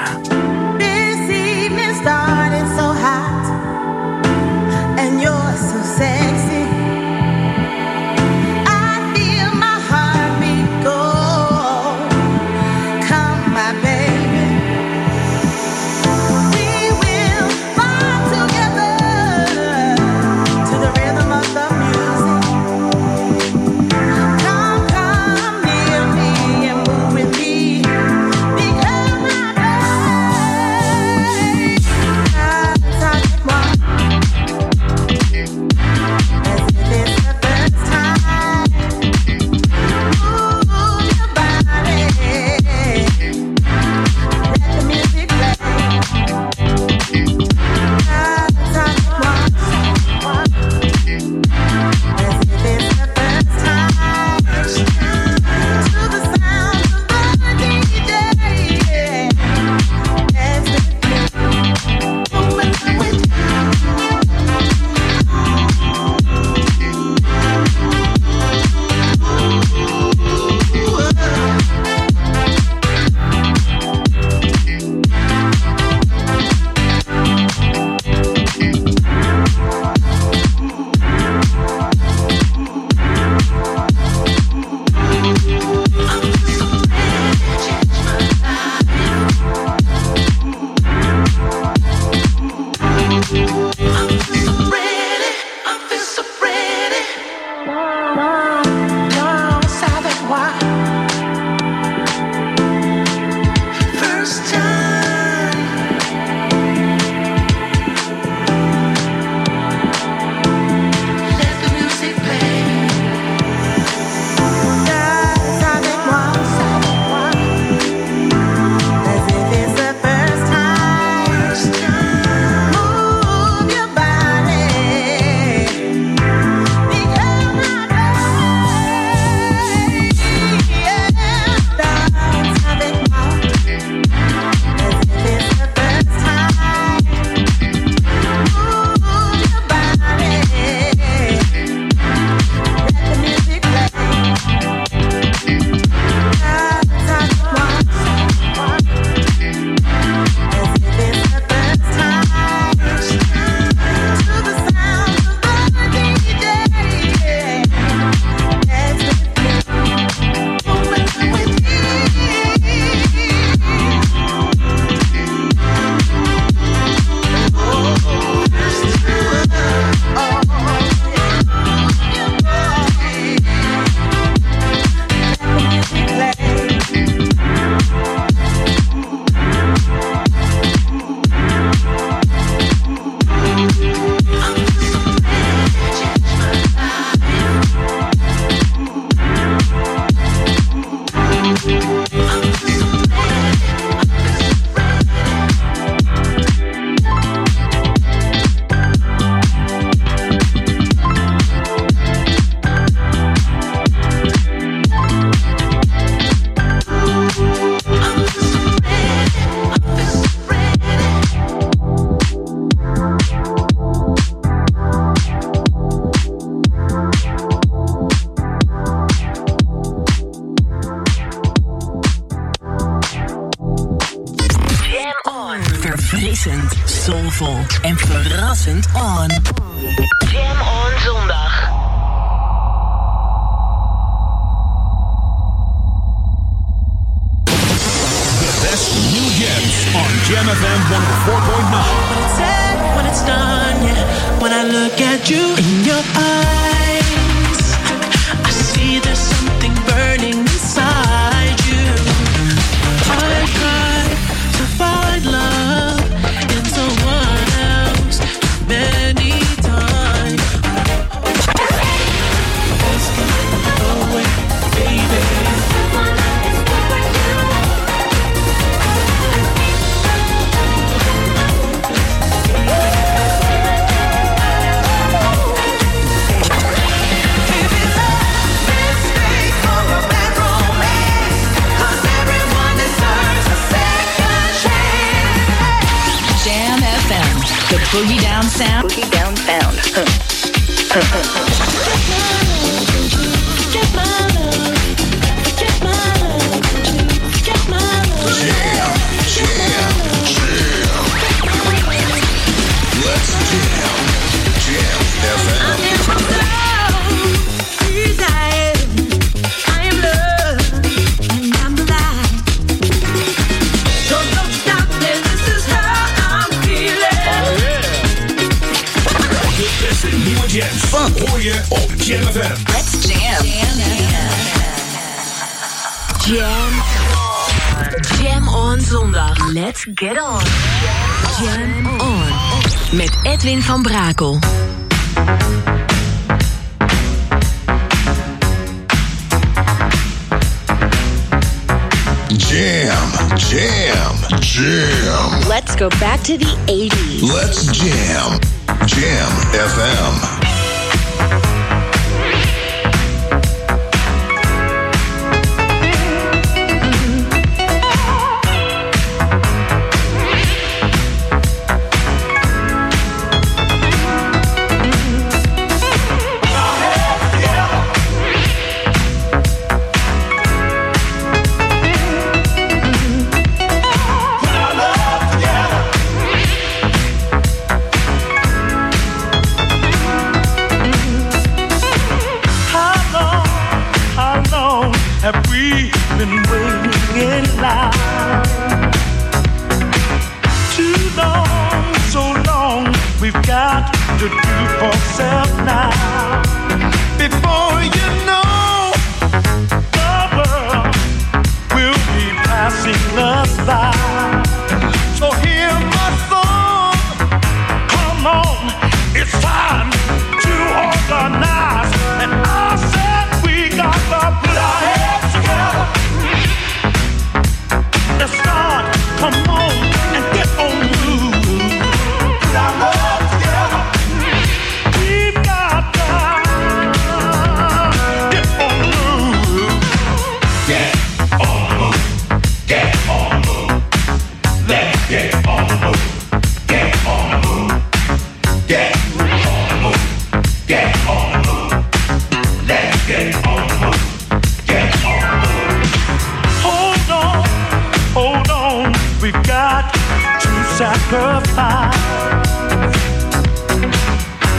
sacrifice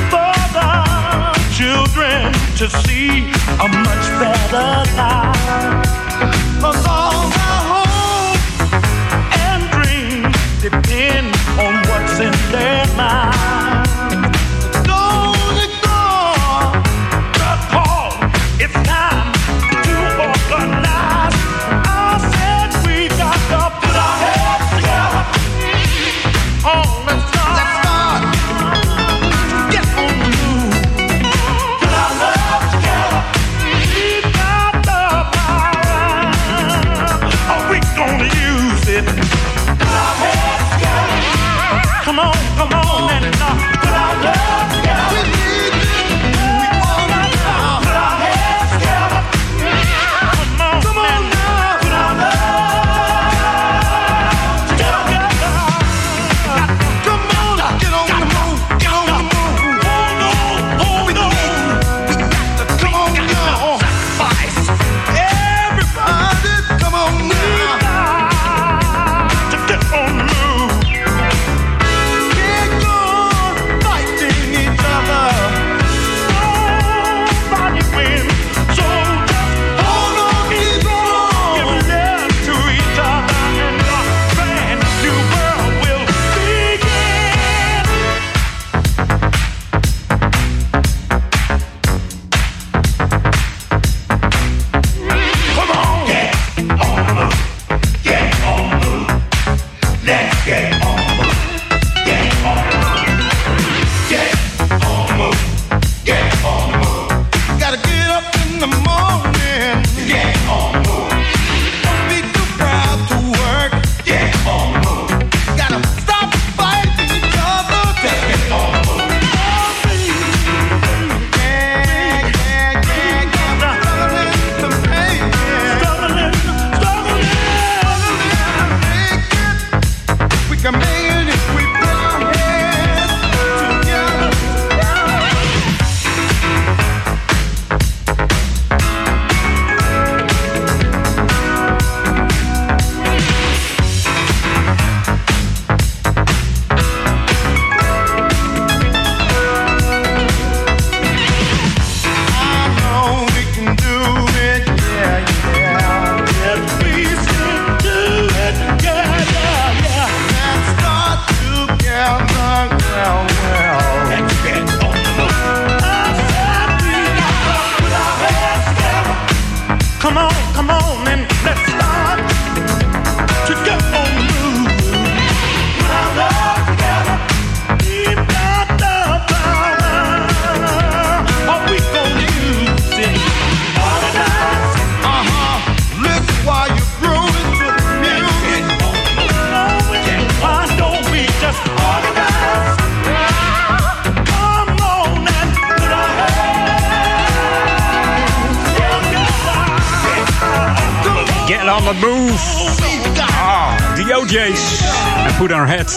for the children to see a much better life. Cause all my hopes and dreams depend on what's in their mind.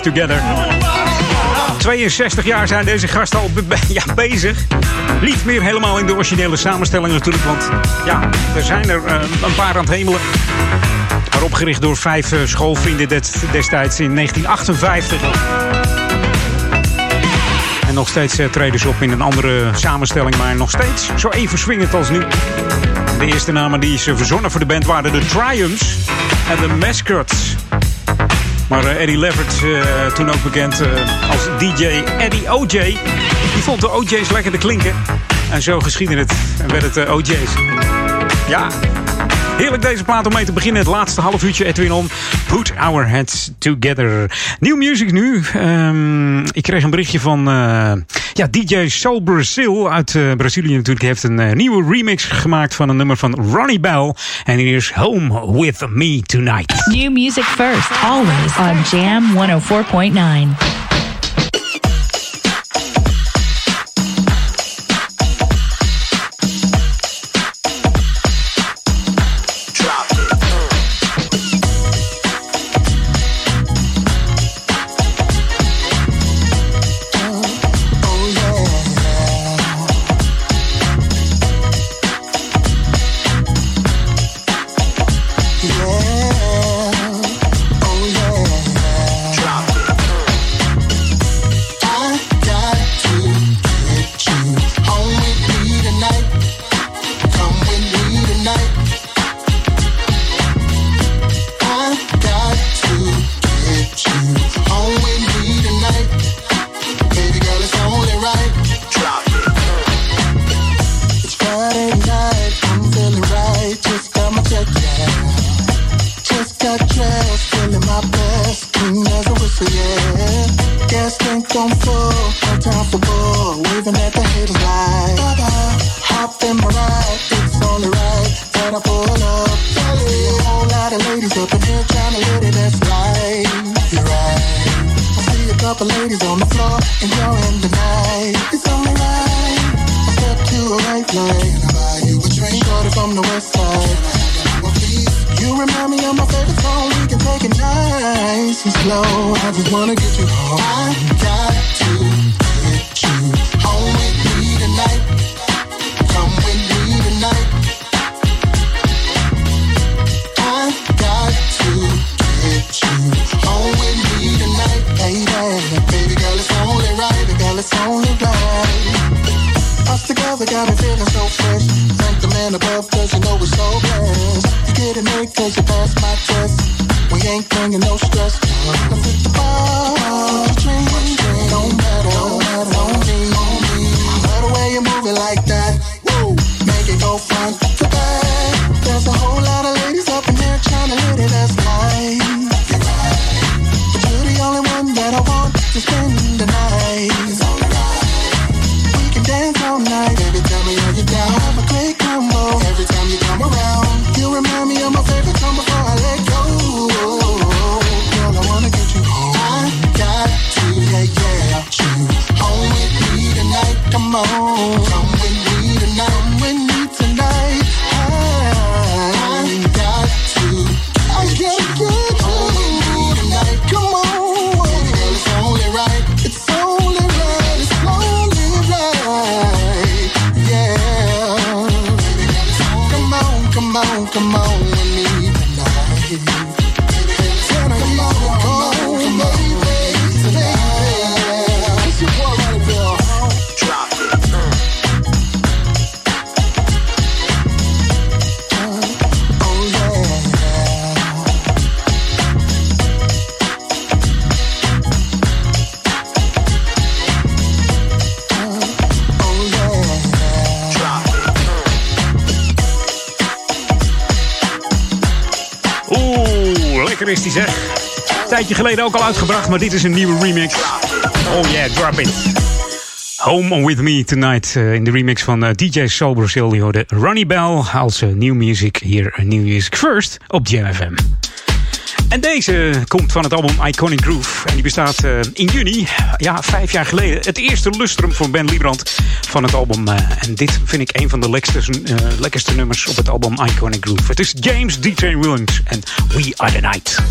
Together. 62 jaar zijn deze gasten al ja, bezig. Niet meer helemaal in de originele samenstelling natuurlijk, want ja, er zijn er eh, een paar aan het hemelen. Maar opgericht door vijf uh, schoolvrienden destijds in 1958. En nog steeds eh, treden ze op in een andere samenstelling, maar nog steeds zo even swingend als nu. De eerste namen die ze verzonnen voor de band waren de Triumphs en de Mascots. Maar eh, Eddie Leverts, eh, toen ook bekend eh, als DJ Eddie OJ, die vond de OJ's lekker te klinken. En zo geschiedde het en werd het OJ's. Ja, Heerlijk deze plaat om mee te beginnen. Het laatste half uurtje, Edwin On. Put our heads together. Nieuw music nu. Ehm, ik kreeg een berichtje van eh, ja, DJ Soul Brazil uit eh, Brazilië natuurlijk. heeft een eh, nieuwe remix gemaakt van een nummer van Ronnie Bell. En hier is Home With Me Tonight. New music first, always on Jam 104.9. geleden ook al uitgebracht, maar dit is een nieuwe remix. Oh yeah, drop it. Home with me tonight eh, in de remix van eh, DJ Soul Brazil. Die hoorde Ronnie Bell als uh, New Music hier, New Music First op JFM. En deze komt van het album Iconic Groove. En die bestaat in juni, ja, vijf jaar geleden. Het eerste lustrum van Ben Liebrand van het album. En dit vind ik een van de lekkerste, lekkerste nummers op het album Iconic Groove. Het is James D.J. Williams en We Are The Night.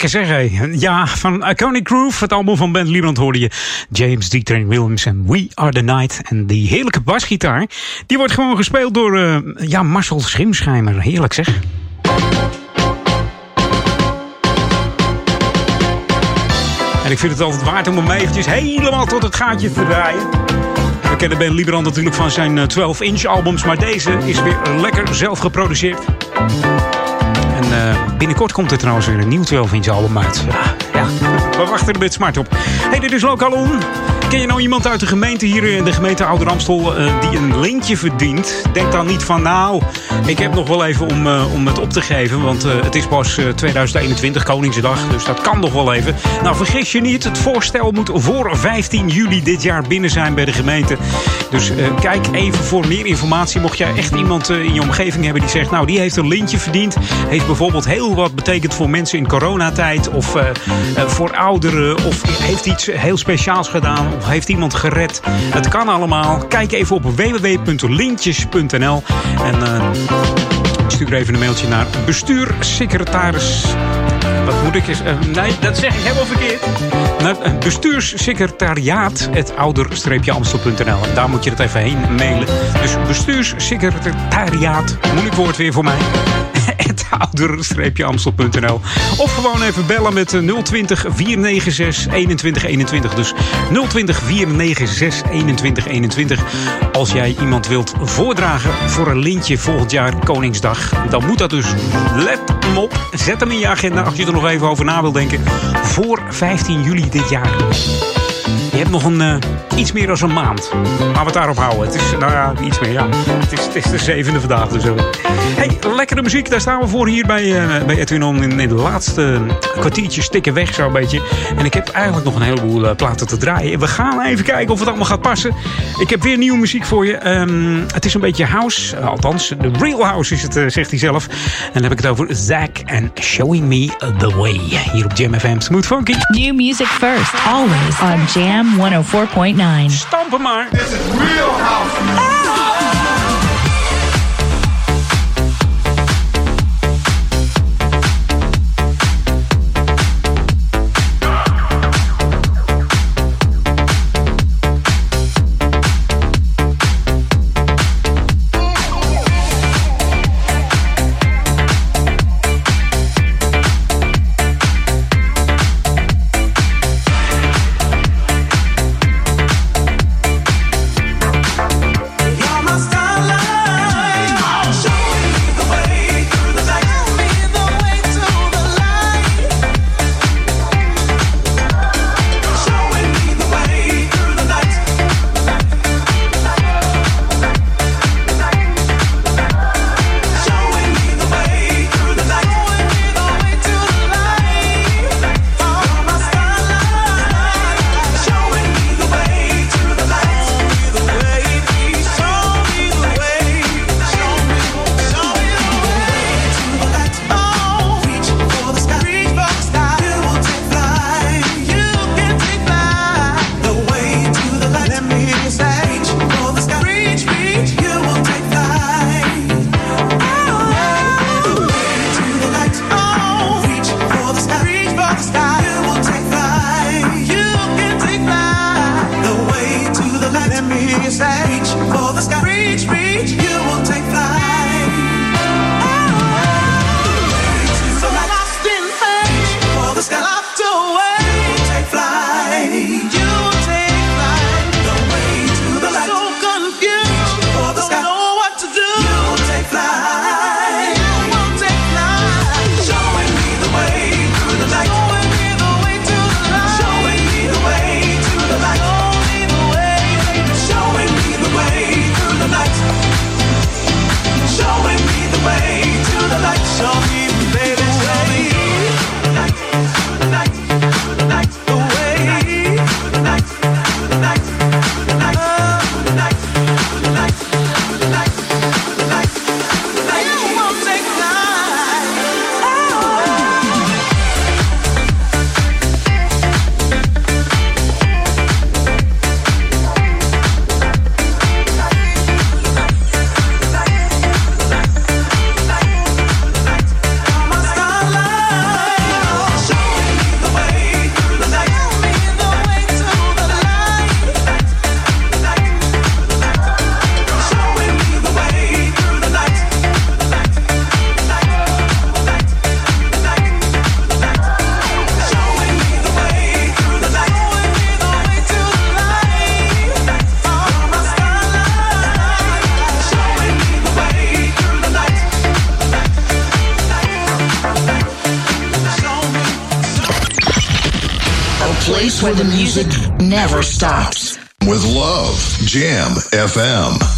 Lekker zeg hé. Ja, van Iconic Groove, het album van Ben Liebrand hoorde je James D. Williams en We Are The Night. En die heerlijke basgitaar, die wordt gewoon gespeeld door eh, ja, Marcel Schimschijmer. Heerlijk zeg. En ik vind het altijd waard om hem eventjes helemaal tot het gaatje te draaien. We kennen Ben Liebrand natuurlijk van zijn 12-inch albums, maar deze is weer lekker zelf geproduceerd. En binnenkort komt er trouwens weer een nieuw 12-inch album uit. Ja, ja, we wachten er met smart op. hey, dit is Local On. Ken je nou iemand uit de gemeente hier in de gemeente Ouder Amstel eh, die een lintje verdient? Denk dan niet van nou, ik heb nog wel even om, eh, om het op te geven. Want eh, het is pas eh, 2021, Koningsdag, dus dat kan nog wel even. Nou, vergis je niet, het voorstel moet voor 15 juli dit jaar binnen zijn bij de gemeente. Dus eh, kijk even voor meer informatie. Mocht jij echt iemand eh, in je omgeving hebben die zegt, nou, die heeft een lintje verdiend. Heeft bijvoorbeeld heel wat betekend voor mensen in coronatijd. Of eh, voor ouderen. Of heeft iets heel speciaals gedaan. Of heeft iemand gered. Het kan allemaal. Kijk even op www.lintjes.nl. En stuur even een mailtje naar bestuursecretaris. Moet ik eens... eh, nee, dat zeg ik helemaal verkeerd. Naar eh, bestuurssecretariaat, ouder-amstel.nl. Daar moet je het even heen mailen. Dus bestuurssecretariaat, moeilijk woord weer voor mij. Ouder-amstel.nl. Of gewoon even bellen met eh, 020 496 2121. Dus 020 496 2121. Als jij iemand wilt voordragen voor een lintje volgend jaar Koningsdag. Dan moet dat dus. Let hem op. Zet hem in je agenda als je er nog even over na wilt denken. Voor 15 juli dit jaar. Je hebt nog een, eh, iets meer dan een maand. Laten we het daarop houden. Het is, nou ja, iets meer, ja. Het is, het is de zevende vandaag dus. ook. Hey, lekkere muziek. Daar staan we voor hier bij, eh bij Edwin On. In, in de laatste kwartiertje stikken weg zo'n beetje. En ik heb eigenlijk nog een heleboel eh, platen te draaien. We gaan even kijken of het allemaal gaat passen. Ik heb weer nieuwe muziek voor je. Ehm, het is een beetje house. Eh, althans, de real house is het, eh, zegt hij zelf. En dan heb ik het over Zack en Showing Me The Way. Hier op Jam FM. Smooth Funky. New music first, always on Jam 104.9. Stampen maar. This is real house. You're music never stops. With love, Jam FM.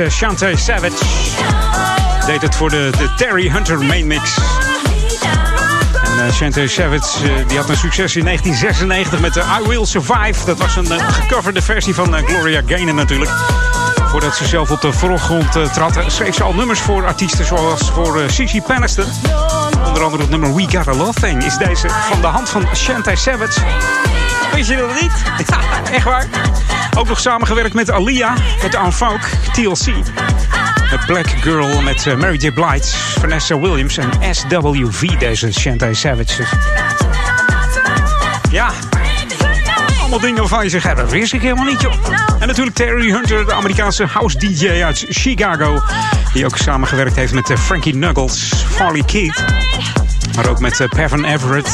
Eh, Shantae Savage. Deed het voor de, Terry Hunter main mix. En eh, Savage eh, die had een succes in 1996 met de I Will Survive. Dat was een gecoverde versie van Gloria Gaynor natuurlijk. Voordat ze zelf op de voorgrond trad, schreef ze al nummers voor artiesten zoals voor Cici Peniston. Onder andere het nummer We Got a Love Thing is deze van de hand van Shantae Savage. Weet je dat niet? Ja, echt waar. Ook nog samengewerkt met Alia, met En Folk, TLC. Met Black Girl, met eh, Mary J. Blige, Vanessa Williams en SWV, deze Shantae Savage. Dus Ja, allemaal dingen waarvan je zegt, "Ja, dat wist ik helemaal niet, joh. En natuurlijk Terry Hunter, de Amerikaanse house DJ uit Chicago. Die ook samengewerkt heeft met eh, Frankie Knuckles, Farley Keith. Maar ook met uh, Pavin Everett.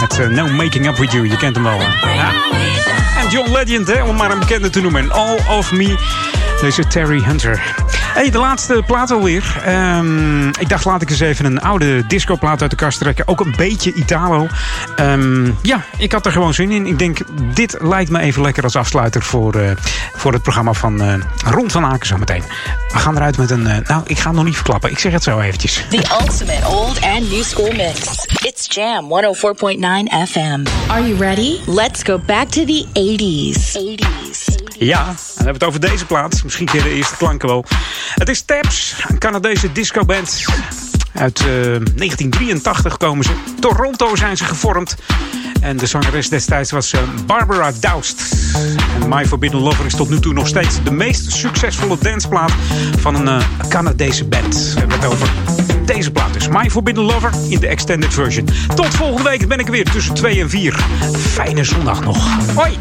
Met eh, No Making Up With You. Je kent hem wel. Ja. John Legend, hè, om maar een bekende te noemen. En All of Me. Deze Terry Hunter. Hey, de laatste plaat alweer. Ehm, ik dacht, laat ik eens even een oude discoplaat uit de kast trekken. Ook een beetje Italo. Ehm, ja, ik had er gewoon zin in. Ik denk, dit lijkt me even lekker als afsluiter voor, eh, voor het programma van eh Ron van Aken zometeen. We gaan eruit met een... eh, nou, ik ga het nog niet verklappen. Ik zeg het zo eventjes. The ultimate old and new school mix. It's Jam 104.9 FM. Are you ready? Let's go back to the 80s. 80s. Ja, en dan hebben we het over deze plaat. Misschien je de eerste klanken wel. Het is Taps, een Canadese discoband. Uit eh, 1983 komen ze. Toronto zijn ze gevormd. En de zangeres destijds was eh, Barbara Doust. En My Forbidden Lover is tot nu toe nog steeds de meest succesvolle danceplaat van een eh, Canadese band. We hebben het over deze plaat dus. My Forbidden Lover in de extended version. Tot volgende week ben ik er weer tussen 2 en 4. Fijne zondag nog. Hoi!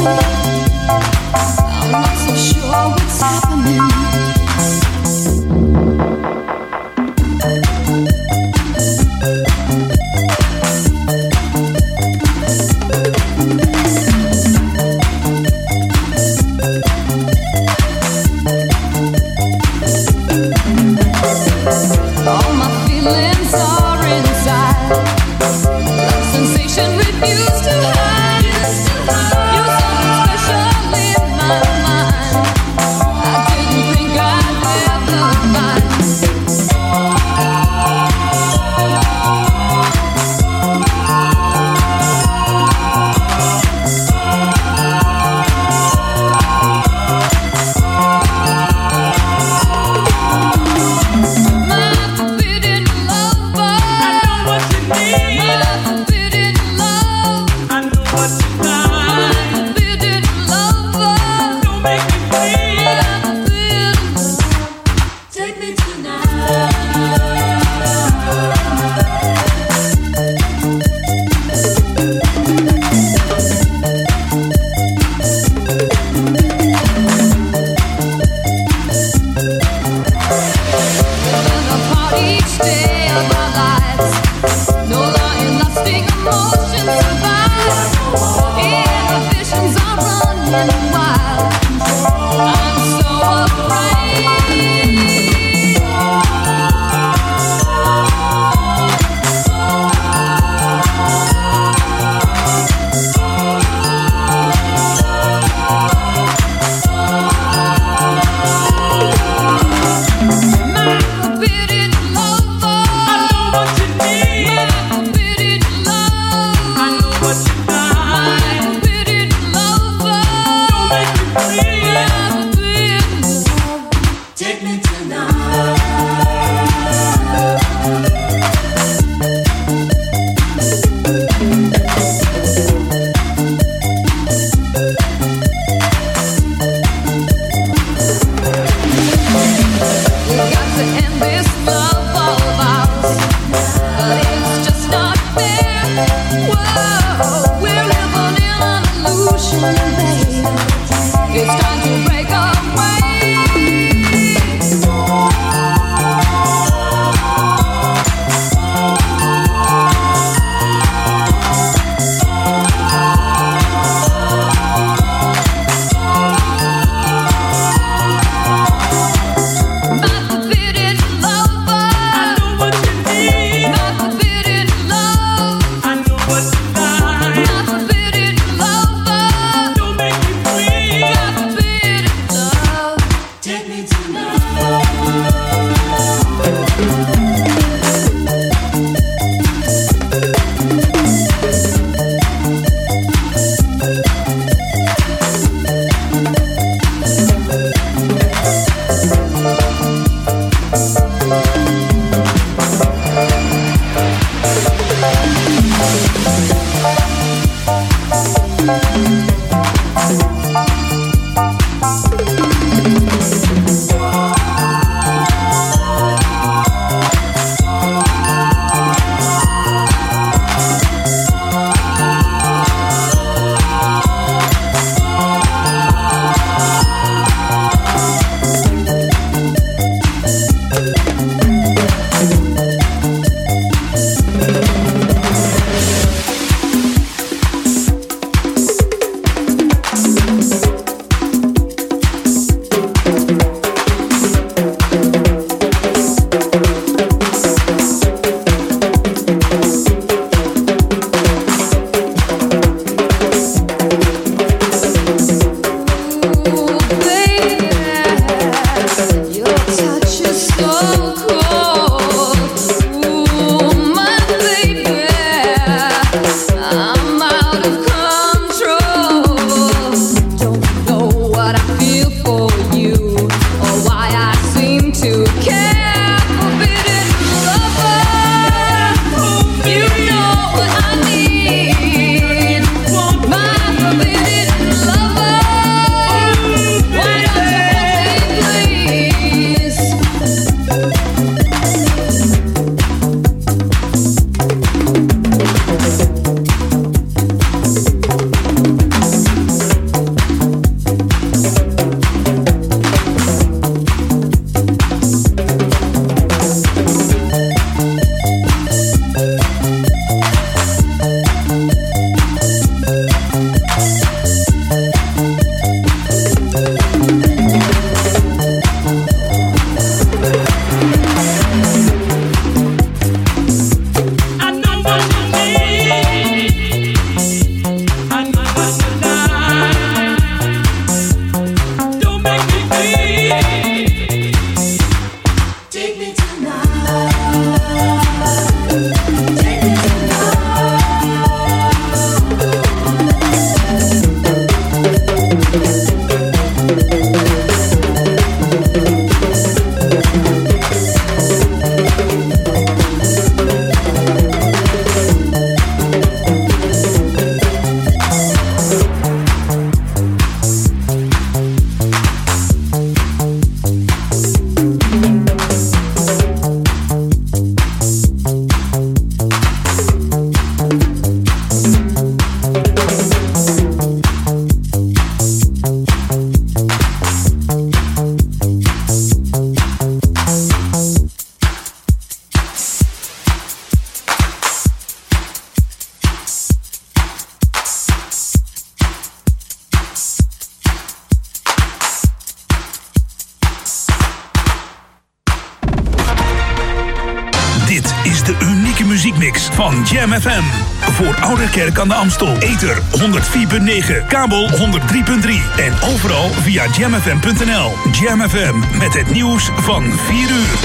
All kabel 103.3 en overal via jamfm.nl. Jam FM met het nieuws van 4 uur.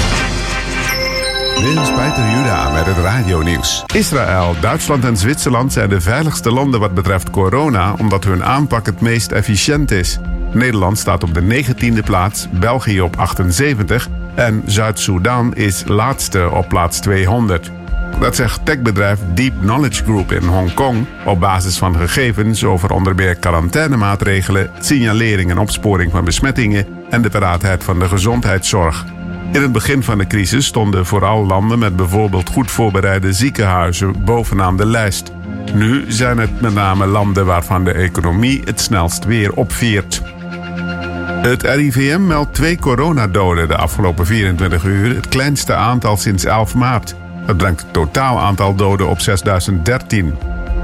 Dit is Peter Juda met het radionieuws. Israël, Duitsland en Zwitserland zijn de veiligste landen wat betreft corona, omdat hun aanpak het meest efficiënt is. Nederland staat op de 19e plaats, België op 78 en Zuid-Soedan is laatste op plaats 200. Dat zegt techbedrijf Deep Knowledge Group in Hongkong op basis van gegevens over onder meer quarantainemaatregelen, signalering en opsporing van besmettingen en de paraatheid van de gezondheidszorg. In het begin van de crisis stonden vooral landen met bijvoorbeeld goed voorbereide ziekenhuizen bovenaan de lijst. Nu zijn het met name landen waarvan de economie het snelst weer opveert. Het RIVM meldt twee coronadoden de afgelopen 24 uur, het kleinste aantal sinds 11 maart. Dat brengt het totaal aantal doden op 6013.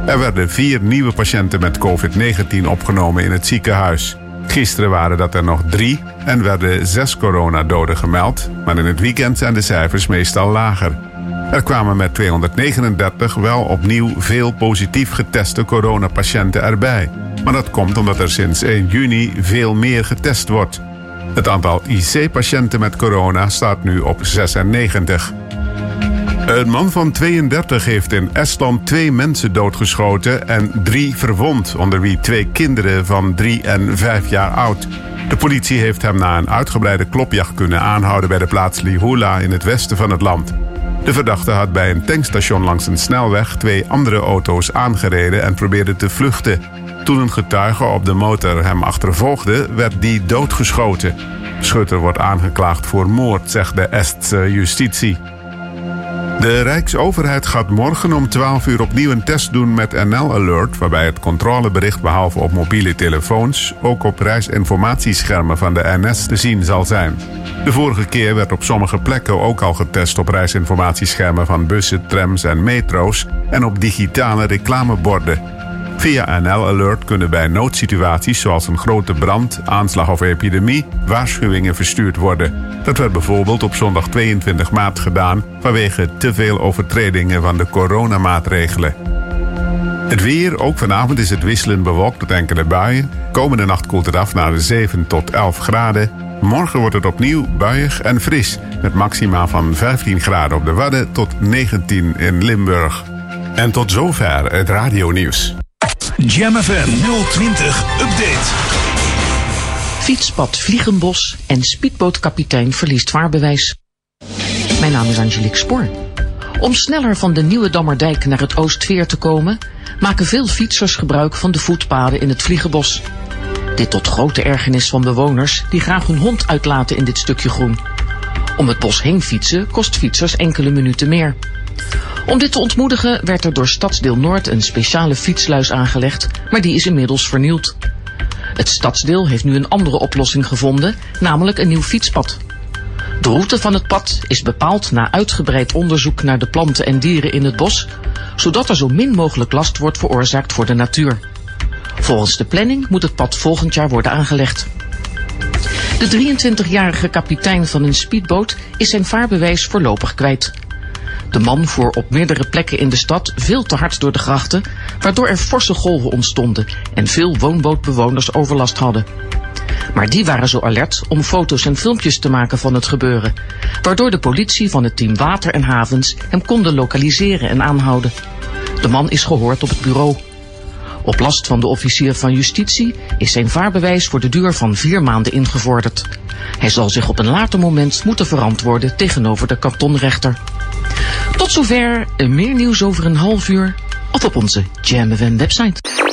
Er werden vier nieuwe patiënten met COVID-19 opgenomen in het ziekenhuis. Gisteren waren dat er nog drie en werden zes coronadoden gemeld, maar in het weekend zijn de cijfers meestal lager. Er kwamen met 239 wel opnieuw veel positief geteste coronapatiënten erbij. Maar dat komt omdat er sinds 1 juni veel meer getest wordt. Het aantal IC-patiënten met corona staat nu op 96. Een man van 32 heeft in Estland twee mensen doodgeschoten en drie verwond, onder wie twee kinderen van 3 en 5 jaar oud. De politie heeft hem na een uitgebreide klopjacht kunnen aanhouden bij de plaats Lihula in het westen van het land. De verdachte had bij een tankstation langs een snelweg twee andere auto's aangereden en probeerde te vluchten. Toen een getuige op de motor hem achtervolgde, werd die doodgeschoten. Schutter wordt aangeklaagd voor moord, zegt de Estse justitie. De Rijksoverheid gaat morgen om 12 uur opnieuw een test doen met NL Alert, waarbij het controlebericht behalve op mobiele telefoons ook op reisinformatieschermen van de NS te zien zal zijn. De vorige keer werd op sommige plekken ook al getest op reisinformatieschermen van bussen, trams en metro's en op digitale reclameborden. Via NL Alert kunnen bij noodsituaties zoals een grote brand, aanslag of epidemie waarschuwingen verstuurd worden. Dat werd bijvoorbeeld op zondag 22 maart gedaan vanwege te veel overtredingen van de coronamaatregelen. Het weer, ook vanavond is het wisselend bewolkt met enkele buien. Komende nacht koelt het af naar de 7 tot 11 graden. Morgen wordt het opnieuw buiig en fris, met maxima van 15 graden op de Wadden tot 19 in Limburg. En tot zover het radionieuws. Jam FM 020 Update. Fietspad Vliegenbos en speedbootkapitein verliest vaarbewijs. Mijn naam is Angelique Spoor. Om sneller van de Nieuwe Dammerdijk naar het Oostveer te komen, maken veel fietsers gebruik van de voetpaden in het Vliegenbos. Dit tot grote ergernis van bewoners die graag hun hond uitlaten in dit stukje groen. Om het bos heen fietsen kost fietsers enkele minuten meer. Om dit te ontmoedigen werd er door Stadsdeel Noord een speciale fietsluis aangelegd, maar die is inmiddels vernield. Het stadsdeel heeft nu een andere oplossing gevonden, namelijk een nieuw fietspad. De route van het pad is bepaald na uitgebreid onderzoek naar de planten en dieren in het bos, zodat er zo min mogelijk last wordt veroorzaakt voor de natuur. Volgens de planning moet het pad volgend jaar worden aangelegd. De 23-jarige kapitein van een speedboot is zijn vaarbewijs voorlopig kwijt. De man voer op meerdere plekken in de stad veel te hard door de grachten, waardoor er forse golven ontstonden en veel woonbootbewoners overlast hadden. Maar die waren zo alert om foto's en filmpjes te maken van het gebeuren, waardoor de politie van het team Water en Havens hem konden lokaliseren en aanhouden. De man is gehoord op het bureau. Op last van de officier van justitie is zijn vaarbewijs voor de duur van vier maanden ingevorderd. Hij zal zich op een later moment moeten verantwoorden tegenover de kantonrechter. Tot zover, meer nieuws over een half uur of op onze Jam FM website.